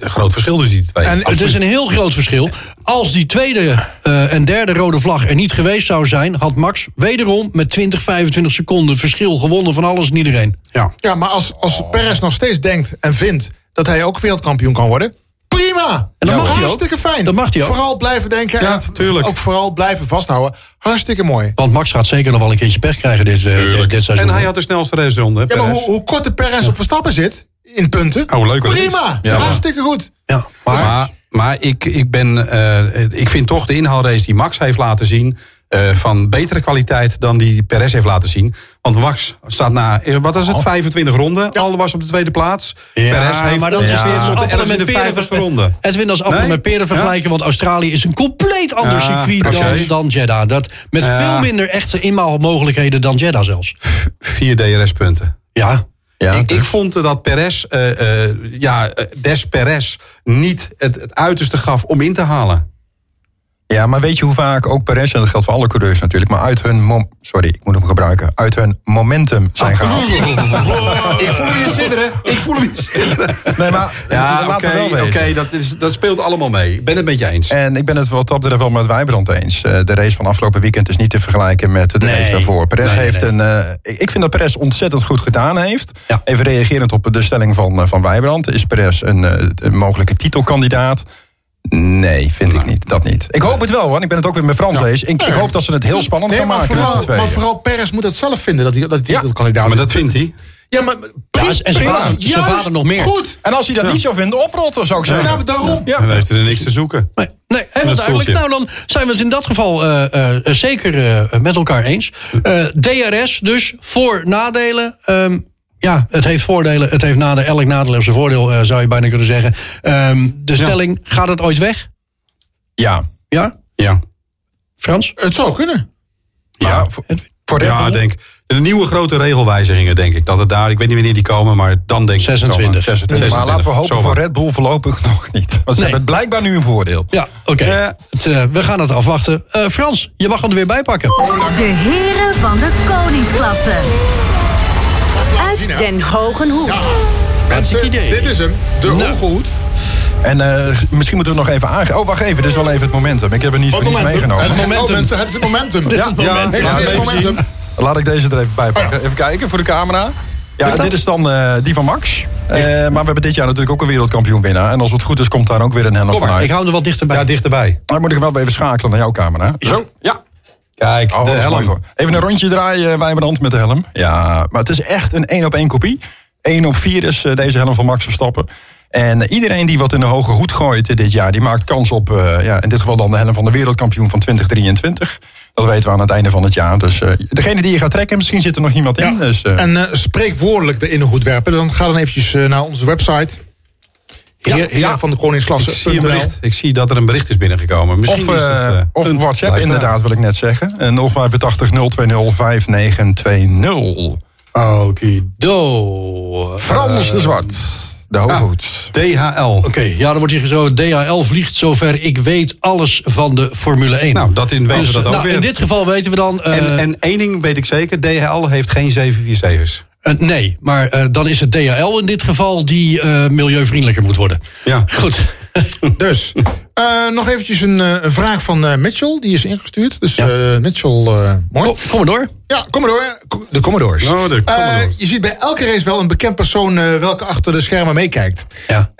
een groot verschil tussen die twee. En Het is een heel groot verschil. Als die tweede eh, en derde rode vlag er niet geweest zou zijn... had Max wederom met 20, 25 seconden verschil gewonnen van alles en iedereen. ja. Ja, maar als, als Perez nog steeds denkt en vindt dat hij ook wereldkampioen kan worden, prima. En dat mag hij ook. Hartstikke fijn. Dat mag hij ook. Vooral blijven denken Ja, en tuurlijk. ook vooral blijven vasthouden. Hartstikke mooi. Want Max gaat zeker nog wel een keertje pech krijgen dit, eh, dit, dit seizoen. En hij had de snelste raceronde. Ja, maar hoe, hoe kort de Perez op Verstappen zit in punten, Oh, leuk prima. Ja, Hartstikke goed. Ja, maar, Maar, maar ik, ik, ben, eh, ik vind toch de inhaalrace die Max heeft laten zien... eh, van betere kwaliteit dan die Perez heeft laten zien. Want Max staat na, eh, wat is het, 25 ronden. Al was op de tweede plaats. Ja, Perez heeft maar dat is ja, weer als op de appelen 11e met en de peren 50 ver- ronde. Dat is appelen Nee? met peren vergelijken... want Australië is een compleet ander Ja, circuit dan, precies. dan Jeddah. Dat, met Ja. veel minder echte inmaalmogelijkheden dan Jeddah zelfs. Vier DRS-punten. Ja, Ja, ik, ik vond dat Perez, eh, eh, ja, eh, Des Perez niet het, het uiterste gaf om in te halen. Ja, maar weet je hoe vaak ook Perez, en dat geldt voor alle coureurs natuurlijk, maar uit hun, mom, sorry, ik moet hem gebruiken, uit hun momentum zijn gehaald. Ik voel hem niet zitteren. Ik voel hem niet zitteren. Nee, maar Ja, oké, we dat, is- dat speelt allemaal mee. Ik ben het met je eens. En ik ben het wat dat betreft wel met Wijbrand eens. Eh, de race van afgelopen weekend is niet te vergelijken met de Nee. race daarvoor. Perez Nee, heeft nee. een. eh, ik vind dat Perez ontzettend goed gedaan heeft. Ja. Even reagerend op de stelling van, eh, van Wijbrand. Is Perez een, een mogelijke titelkandidaat? Nee, vind ik niet. Dat niet. Ik hoop het wel, want ik ben het ook weer met Frans eens. Ik, ik hoop dat ze het heel spannend Nee, gaan maar maken vooral, maar vooral Perez moet het zelf vinden dat hij, dat hij Ja, titelkandidaat maar dat vindt hij. Ja, maar... Ja, en zijn vader- zijn juist, vader nog meer. Goed. En als hij dat niet zou vinden, oprotten zou ik zeggen. Nou, daarom. Ja. Dan heeft hij er niks te zoeken. Nee, nee helemaal Dat duidelijk. voelt Nou, dan zijn we het in dat geval eh, eh, zeker eh, met elkaar eens. Eh, DRS dus, voor nadelen. Ehm, ja, het heeft voordelen, het heeft nadelen. Elk nadeel heeft zijn voordeel, eh, zou je bijna kunnen zeggen. Ehm, de stelling, gaat het ooit weg? Ja. Ja? Ja. Frans? Het zou kunnen. Ja, voor, voor Red Ja, Bull? denk de nieuwe grote regelwijzigingen, denk ik. Dat het daar, ik weet niet wanneer die komen, maar dan denk ik. 26. 26. Maar laten we hopen voor Red Bull voorlopig nog niet. Want ze Nee. hebben blijkbaar nu een voordeel. Ja, oké. Eh, we gaan het afwachten. Eh, Frans, je mag hem er weer bij pakken. De heren van de koningsklasse. Uit Den Hogen Hoed. Hartstikke idee. Dit is hem. De Nou. hoge hoed. En eh, misschien moeten we nog even aangeven. Oh, wacht even. Dit is wel even het momentum. Ik heb er niet voor niets momentum. meegenomen. Het momentum. Oh, mensen, het is het momentum. Dit is het Ja, moment. ja, ja, het momentum. Laat ik deze er even bij pakken. Even kijken voor de camera. Ja, dit is dan eh, die van Max. Eh, maar we hebben dit jaar natuurlijk ook een wereldkampioen winnaar. En als het goed is, komt daar ook weer een Kom van maar, uit. ik hou er wat dichterbij. Ja, dichterbij. Dan moet ik wel even schakelen naar jouw camera. Zo, ja. Kijk, Oh, de helm. Even een rondje draaien, Wijbrand, met de helm. Ja, maar het is echt een één op één kopie. 1 op 4 is eh, deze helm van Max Verstappen. En eh, iedereen die wat in de hoge hoed gooit eh, dit jaar... die maakt kans op, eh, ja, in dit geval dan de helm van de wereldkampioen van 2023. Dat weten we aan het einde van het jaar. Dus eh, degene die je gaat trekken, misschien zit er nog niemand in. Dus, eh, En eh, spreekwoordelijk erin de hoed werpen. Dan ga dan eventjes eh, naar onze website. Heer, heer ja. van de Ik zie, een koningsklasse. bericht, ik zie dat er een bericht is binnengekomen. Misschien of is dat, eh, eh, of een WhatsApp inderdaad, wil ik net zeggen. En 085 020 5920. Okido. Frans de Zwart, de Ah, hoed. DHL. Oké, ja, dan wordt hier zo. DHL vliegt zover. Ik weet alles van de Formule 1. Nou, dat in, weten Dus, we dat ook nou, weer. In dit geval weten we dan. eh, en, en één ding weet ik zeker, DHL heeft geen 747's. Eh, nee, maar eh, dan is het DHL in dit geval die eh, milieuvriendelijker moet worden. Ja. Goed. Dus, nog eventjes een, een vraag van Mitchell. Die is ingestuurd. Dus Ja. Mitchell, mooi. Kom, kom maar door. Ja, kom maar door. De Commodores. Oh, de Commodores. je ziet bij elke race wel een bekend persoon welke achter de schermen meekijkt. Ja.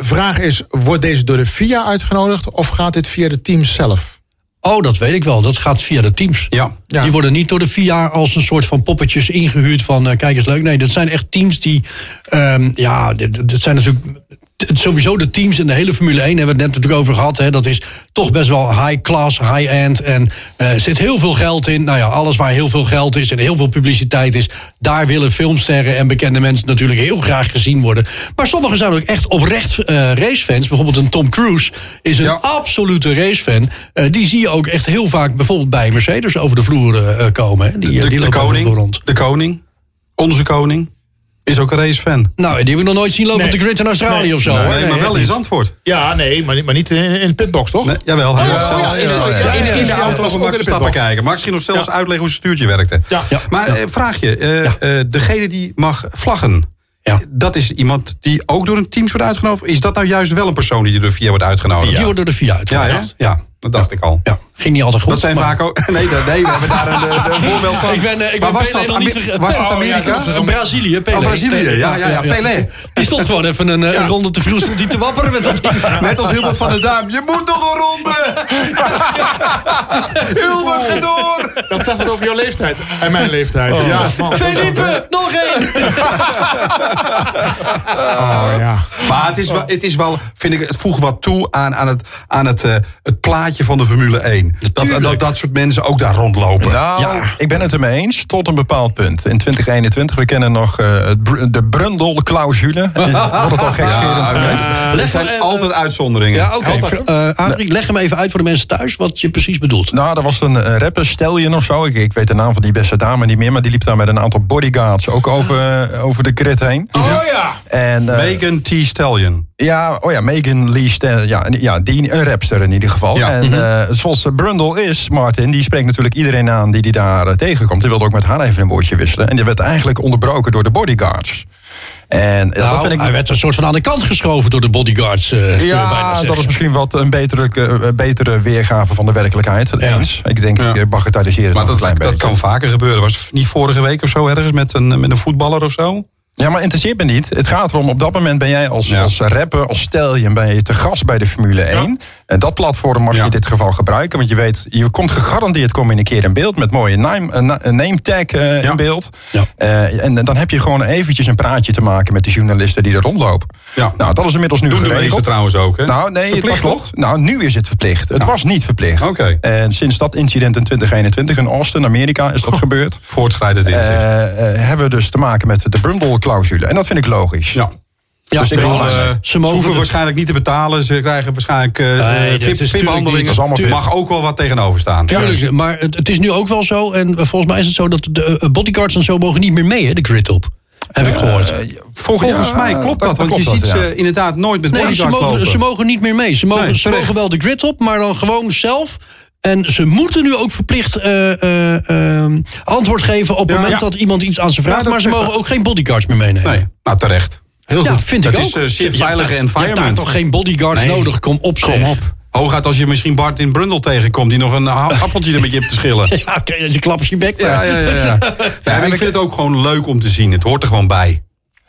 Vraag is, wordt deze door de FIA uitgenodigd of gaat dit via de teams zelf? Oh, dat weet ik wel. Dat gaat via de teams. Ja. Ja. Die worden niet door de FIA als een soort van poppetjes ingehuurd van eh, kijk eens leuk. Nee, dat zijn echt teams die, ehm, ja, dit, dit zijn natuurlijk sowieso de teams in de hele Formule 1 hebben we het net natuurlijk over gehad. Hè, dat is toch best wel high class, high end en eh, er zit heel veel geld in. Nou ja, alles waar heel veel geld is en heel veel publiciteit is, daar willen filmsterren en bekende mensen natuurlijk heel graag gezien worden. Maar sommigen zijn ook echt oprecht eh, racefans. Bijvoorbeeld een Tom Cruise is een Ja. absolute racefan. Eh, die zie je ook echt heel vaak bijvoorbeeld bij Mercedes over de vloer eh, komen. Hè. Die, eh, De, die koning, rond. de koning, onze koning, is ook een racefan. Nou, die heb ik nog nooit zien lopen Nee. op de grid in Australië Nee. of zo. Nee, maar wel in. Zandvoort. Ja, nee, maar, niet- maar niet in, in de pitbox, toch? Nee, jawel. hij ja, zelfs ja, in, ja, ja, ja. in- de de auto ook Max in de Verstappen kijken. Max ging nog zelfs Ja. uitleggen hoe zijn stuurtje werkte. Ja. Ja. Maar eh, vraag je, eh, eh, degene die mag vlaggen... Ja. Dat is iemand die ook door een team wordt uitgenodigd? Is dat nou juist wel een persoon die door VIA wordt uitgenodigd? Die wordt door de FIA Ja, uitgenodigd. hè? ja, dat dacht ik al. Ja, ging niet altijd goed. Dat zijn maar- vaak ook... Nee, nee, we hebben daar een, eh, een voorbeeld van. Ik ben, eh, ik Maar ben was Pelé dat, niet was dat Oh, ja, Amerika? dat is een Brazilië, Pelé. Oh, Brazilië, ja, ja, ja, Pelé. Die stond gewoon even een, eh, een ronde te vroeg stond hij te wapperen met dat ding. Net als Hilbert van der Duim. Je moet nog een ronde! Hilbert, ga door! Dat zegt het over jouw leeftijd en mijn leeftijd. Ja, man. Felipe, nog één! Oh, ja. Maar het is wel, het is wel vind ik, het voegt wat toe aan, aan, het, aan het, eh, het plaatje van de Formule 1. heen. Dat, dat dat soort mensen ook daar rondlopen. Nou, Ja. ik ben het ermee eens tot een bepaald punt. In 2021, we kennen nog eh, de Brundel-clausule. Wordt het al gekscherend Ja. Leg Er zijn altijd uitzonderingen. Ja, oké. Eh, Adrie, leg hem even uit voor de mensen thuis wat je precies bedoelt. Nou, dat was een eh, rapper, Stallion of zo. Ik, ik weet de naam van die beste dame niet meer. Maar die liep daar met een aantal bodyguards ook over, over de grid heen. Oh ja. En, Megan T. Stallion. Ja, oh ja, Megan Lee Stan, ja, ja, die, een rapster in ieder geval. Ja. En eh, zoals Brundle is, Martin, die spreekt natuurlijk iedereen aan die die daar eh, tegenkomt. Die wilde ook met haar even een woordje wisselen. En die werd eigenlijk onderbroken door de bodyguards. En eh, Nou, dat vind ik... Hij werd een soort van aan de kant geschoven door de bodyguards. eh, Ja, dat is misschien wat een betere, betere weergave van de werkelijkheid. Eens. Ik denk, Ja. ik bagatelliseer het Maar dat, een klein dat beetje. kan vaker gebeuren. Was het niet vorige week of zo ergens met een, met een voetballer of zo? Ja, maar interesseert me niet. Het gaat erom, op dat moment ben jij als, Ja. als rapper, als stelje, ben je te gast bij de Formule 1. En dat platform mag je in dit geval gebruiken. Want je weet, je komt gegarandeerd kom je een keer in beeld met mooie name, een name tag eh, in beeld. Eh, en dan heb je gewoon eventjes een praatje te maken met de journalisten die er rondlopen. Ja. Nou, dat is inmiddels nu Doen de geregeld. meesten trouwens ook, hè? Nou, nee, Verplicht, dat klopt. Nou, nu is het verplicht. Het was niet verplicht. Oké. En sinds dat incident in 2021 in Austin, Amerika, is dat gebeurd. Voortschrijdend inzicht. Eh, eh, hebben we dus te maken met de En dat vind ik logisch. ja. Ja, dus ik ze wil, mogen- eh, ze Ze mogen hoeven waarschijnlijk niet te betalen. Ze krijgen waarschijnlijk eh eh, VIP-behandelingen. allemaal mag ook wel wat tegenover staan. Tuurlijk, maar het, het is nu ook wel zo. En volgens mij is het zo dat de bodyguards en zo mogen niet meer mee, hè, de grid op. Heb ik gehoord. Eh, Volgens ja, mij klopt dat, want je ziet dat, ja. ze inderdaad nooit met Nee, ze bodyguards mogen, lopen. ze mogen niet meer mee. Ze mogen, Nee, ze mogen wel de grid op, maar dan gewoon zelf. En ze moeten nu ook verplicht eh, eh, eh, antwoord geven op het Ja. moment Ja. dat iemand iets aan ze vraagt. maar ze mogen ook geen bodyguards meer meenemen. Nee, nou terecht. Heel ja, vind ik Dat is, eh, zeer veilige environment. Je hebt toch geen bodyguards Nee. nodig? Kom op, zeg. Kom op. Hooguit als je misschien Bart in Brundle tegenkomt... die nog een appeltje er met je hebt te schillen. Ja, oké, je klapt je bek. Ja, maar. ja, ja. ja. Ik vind het ook gewoon leuk om te zien. Het hoort er gewoon bij.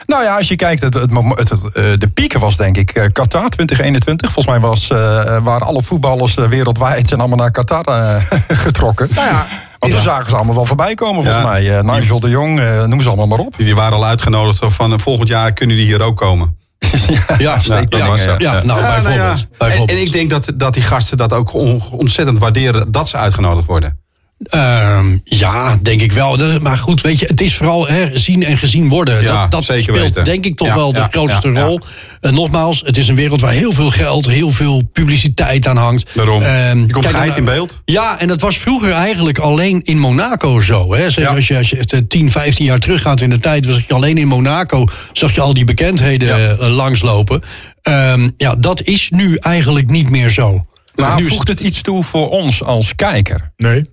Nou ja, als je kijkt, het, het, mom- het, het, eh, de pieken was denk ik eh, Qatar 2021. Volgens mij was, eh, waren alle voetballers wereldwijd zijn allemaal naar Qatar getrokken. Nou ja, Want toen zagen ze allemaal wel voorbij komen volgens Ja. mij. Nigel de Jong, noem ze allemaal maar op. Die waren al uitgenodigd van volgend jaar kunnen die hier ook komen. Ja, steek- ja, dat was zo. ja, nou, Ja, bijvoorbeeld. nou ja. En, bijvoorbeeld. en ik denk dat, dat die gasten dat ook on- ontzettend waarderen dat ze uitgenodigd worden. Ehm, ja, denk ik wel. Maar goed, weet je, het is vooral hè, zien en gezien worden. Ja, dat dat zeker speelt weten. denk ik toch Ja, wel de ja, grootste ja, ja. rol. En nogmaals, het is een wereld waar heel veel geld, heel veel publiciteit aan hangt. Daarom. Ehm, Je komt kijk geit in beeld. Ja, en dat was vroeger eigenlijk alleen in Monaco zo. Hè. Zeg, Ja. Als je, als je het, eh, 10, 15 jaar teruggaat in de tijd, was je alleen in Monaco, zag je al die bekendheden eh, langslopen. Ehm, ja, dat is nu eigenlijk niet meer zo. Maar voegt het iets toe voor ons als kijker? nee.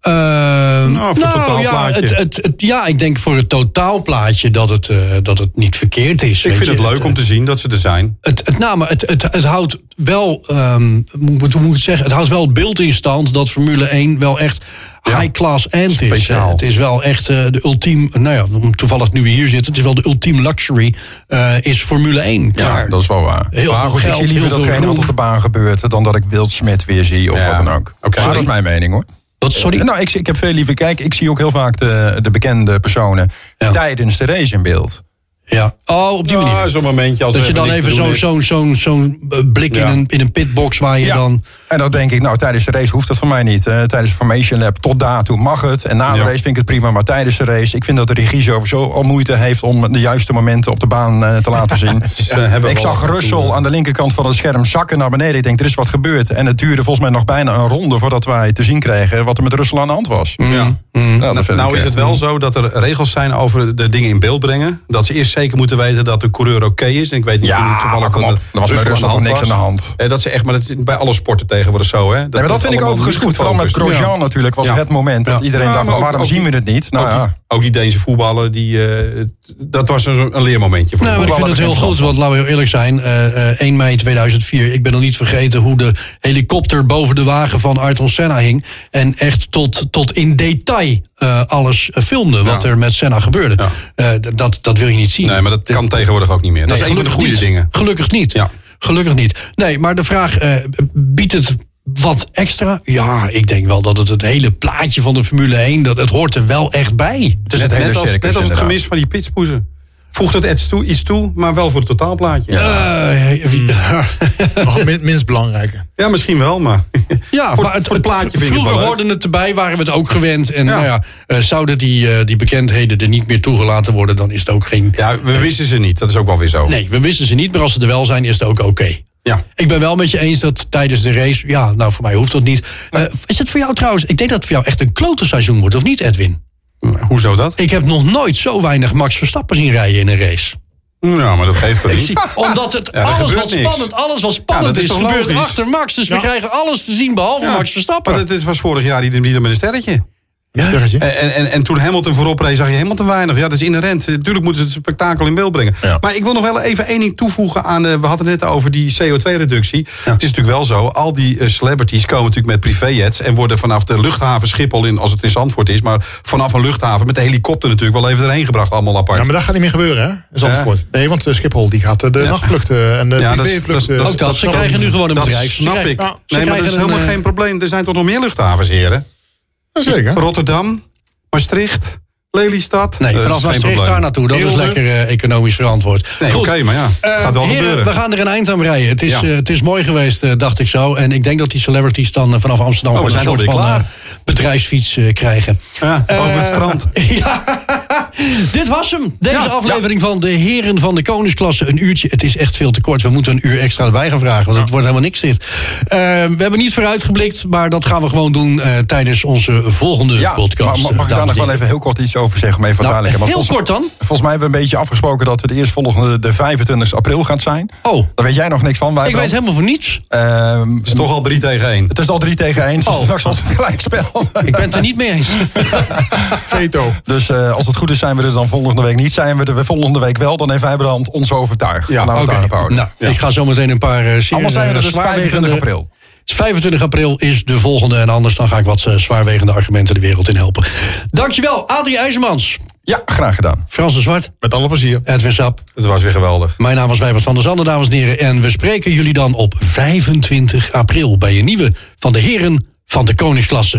Ehm, Nou, voor het ja, totaalplaatje. het, het, het- ja, ik denk voor het totaalplaatje dat het, eh, dat het niet verkeerd is. Ik vind je. het leuk om te zien dat ze er zijn. Het, het, nou, maar het, het, het houdt wel, hoe moet moet ik het zeggen, het houdt wel het beeld in stand dat Formule 1 wel echt high class end is. Speciaal. Eh, Het is wel echt eh, de ultiem, nou ja, toevallig nu we hier zitten, het is wel de ultiem luxury, eh, is Formule 1. Klaar. dat is wel waar. Heel maar goed, ik geld, zie liever datgene wat op de baan gebeurt... dan dat ik Wild Smit weer zie of Ja. wat dan ook. Maar dat is mijn mening hoor. Wat, sorry? Nou, ik, ik heb veel liever... Kijk, ik zie ook heel vaak de, de bekende personen... Ja. tijdens de race in beeld. Ja. Oh, op die Ja, manier. zo'n momentje als Dat je dan even zo'n zo'n zo'n zo'n blik in, een, in een pitbox waar je Ja. dan... En dan denk ik, nou, tijdens de race hoeft dat van mij niet. Tijdens de Formation Lab tot daartoe mag het. En na de race vind ik het prima. Maar tijdens de race, ik vind dat de regie sowieso al moeite heeft... om de juiste momenten op de baan eh, te laten zien. Ik zag Russell aan de linkerkant van het scherm zakken naar beneden. Ik denk, er is wat gebeurd. En het duurde volgens mij nog bijna een ronde... voordat wij te zien kregen wat er met Russell aan de hand was. Ja. Nou, dat Nou, nou ik, is het wel zo dat er regels zijn over de dingen in beeld brengen. Dat ze eerst zeker moeten weten dat de coureur oké is. En ik weet niet Ja, kom dat op. het Er was bij Rusland niks aan de hand? Eh, dat ze echt, maar dat is bij alle sporten tegenwoordig zo. Hè? Nee, maar dat vind ik overigens goed. Vooral met. Grosjean Ja. natuurlijk was Ja. het moment dat Ja. iedereen Ja, dacht, ook- waarom ook zien we het niet? Nou ook, ja. die, ook die Deense voetballer, die, eh, dat was een, een leermomentje voor Nou, de maar ik vind het heel goed, want laten we heel eerlijk zijn. eh, eh, 1 mei 2004, ik ben nog niet vergeten hoe de helikopter boven de wagen van Ayrton Senna hing. En echt tot, tot in detail eh, alles filmde wat Ja. er met Senna gebeurde. Ja. Eh, dat, dat wil je niet zien. Nee, maar dat kan tegenwoordig ook niet meer. Dat is een van de goede niet. dingen. Gelukkig niet. Ja. Gelukkig niet. Nee, maar de vraag, eh, biedt het wat extra? Ja, ik denk wel dat het het hele plaatje van de Formule 1, dat het hoort er wel echt bij. Het is het Net, hele net als, circus net als het gemis van die pitspoezen. Voegt het iets toe, iets toe, maar wel voor het totaalplaatje. Ja, wie- Nog min- minst belangrijke. misschien wel, maar Ja, voor, maar het, voor het plaatje vind ik het vroeger hoorden het erbij, waren we het ook gewend. En Ja. nou ja, eh, zouden die, eh, die bekendheden er niet meer toegelaten worden, dan is het ook geen. Ja, we wisten ze niet, dat is ook wel weer zo. Nee, we wisten ze niet, maar als ze er wel zijn, is het ook oké. Ja. Ik ben wel met je eens dat tijdens de race, ja, nou voor mij hoeft dat niet. Eh, is het voor jou trouwens, ik denk dat het voor jou echt een klote seizoen wordt, of niet Edwin? Hoezo dat? Ik heb nog nooit zo weinig Max Verstappen zien rijden in een race. Nou, maar dat geeft toch niet? zie, omdat het Ja, alles wat niks. spannend, alles wat spannend dat is is, gebeurt logisch? achter Max. Dus we krijgen alles te zien behalve Ja, Max Verstappen. Maar het, het was vorig jaar niet met een sterretje. En, en, en, en toen Hamilton voorop reed, zag je Hamilton weinig. Ja, dat is inherent. Natuurlijk moeten ze het spektakel in beeld brengen. Ja. Maar ik wil nog wel even één ding toevoegen aan... eh, we hadden het net over die CO2-reductie. Het is natuurlijk wel zo, al die eh, celebrities komen natuurlijk met privéjets... en worden vanaf de luchthaven Schiphol, in, als het in Zandvoort is... maar vanaf een luchthaven met de helikopter natuurlijk wel even erheen gebracht. Allemaal apart. Ja, maar dat gaat niet meer gebeuren, hè? In Zandvoort. Nee, want eh, Schiphol die gaat eh, de nachtvluchten en de Ja, dat is- privévluchten... dat- ze krijgen nu gewoon een bedrijf. Snap ik. Ja, nee, maar dat is helemaal een, eh, geen probleem. Er zijn toch nog meer luchthavens, heren? Rotterdam, Maastricht, Lelystad. Nee, vanaf Maastricht daar naartoe. Dat is lekker eh, economisch verantwoord. Nee, oké, maar ja, Eh, gaat wel heren, gebeuren. we gaan er een eind aan breien. Het is, Ja. eh, het is mooi geweest, dacht ik zo. En ik denk dat die celebrities dan vanaf Amsterdam Oh, we zijn alweer klaar. Bedrijfsfiets eh, krijgen. Ja, over het Eh, strand. Ja, dit was hem. Deze Ja, aflevering van de Heren van de Koningsklasse. Een uurtje. Het is echt veel te kort. We moeten een uur extra erbij gaan vragen. Want het wordt helemaal niks dit. Eh, we hebben niet vooruitgeblikt. Maar dat gaan we gewoon doen eh, tijdens onze volgende Ja, podcast. maar mag ik daar nog wel even heel kort iets over zeggen? Om even Nou, heel volgens, kort dan. Volgens mij hebben we een beetje afgesproken dat we de eerstvolgende de 25 april gaat zijn. Oh, Daar weet jij nog niks van. Wij ik weet helemaal van niets. Ehm, Het is toch al 3 tegen 1. het is al 3 tegen 1. Dus Oh. straks was het gelijkspel. Ik ben het er niet mee eens. Veto. Dus eh, als het goed is zijn we er dan volgende week niet. Zijn we er volgende week wel, dan heeft Wijbrand ons overtuigd. Ja, houden. nou, ik ga zo meteen een paar uh, Anders zijn we er dus 25 april. 25 april is de volgende en anders dan ga ik wat eh, zwaarwegende argumenten de wereld in helpen. Dankjewel, Adrie IJzermans, Ja, graag gedaan. Frans de Zwart, Met alle plezier. Edwin Sap. Het was weer geweldig. Mijn naam is Wijbert van der Zanden, dames en heren. En we spreken jullie dan op 25 april bij een nieuwe van de Heren van de Koningsklasse.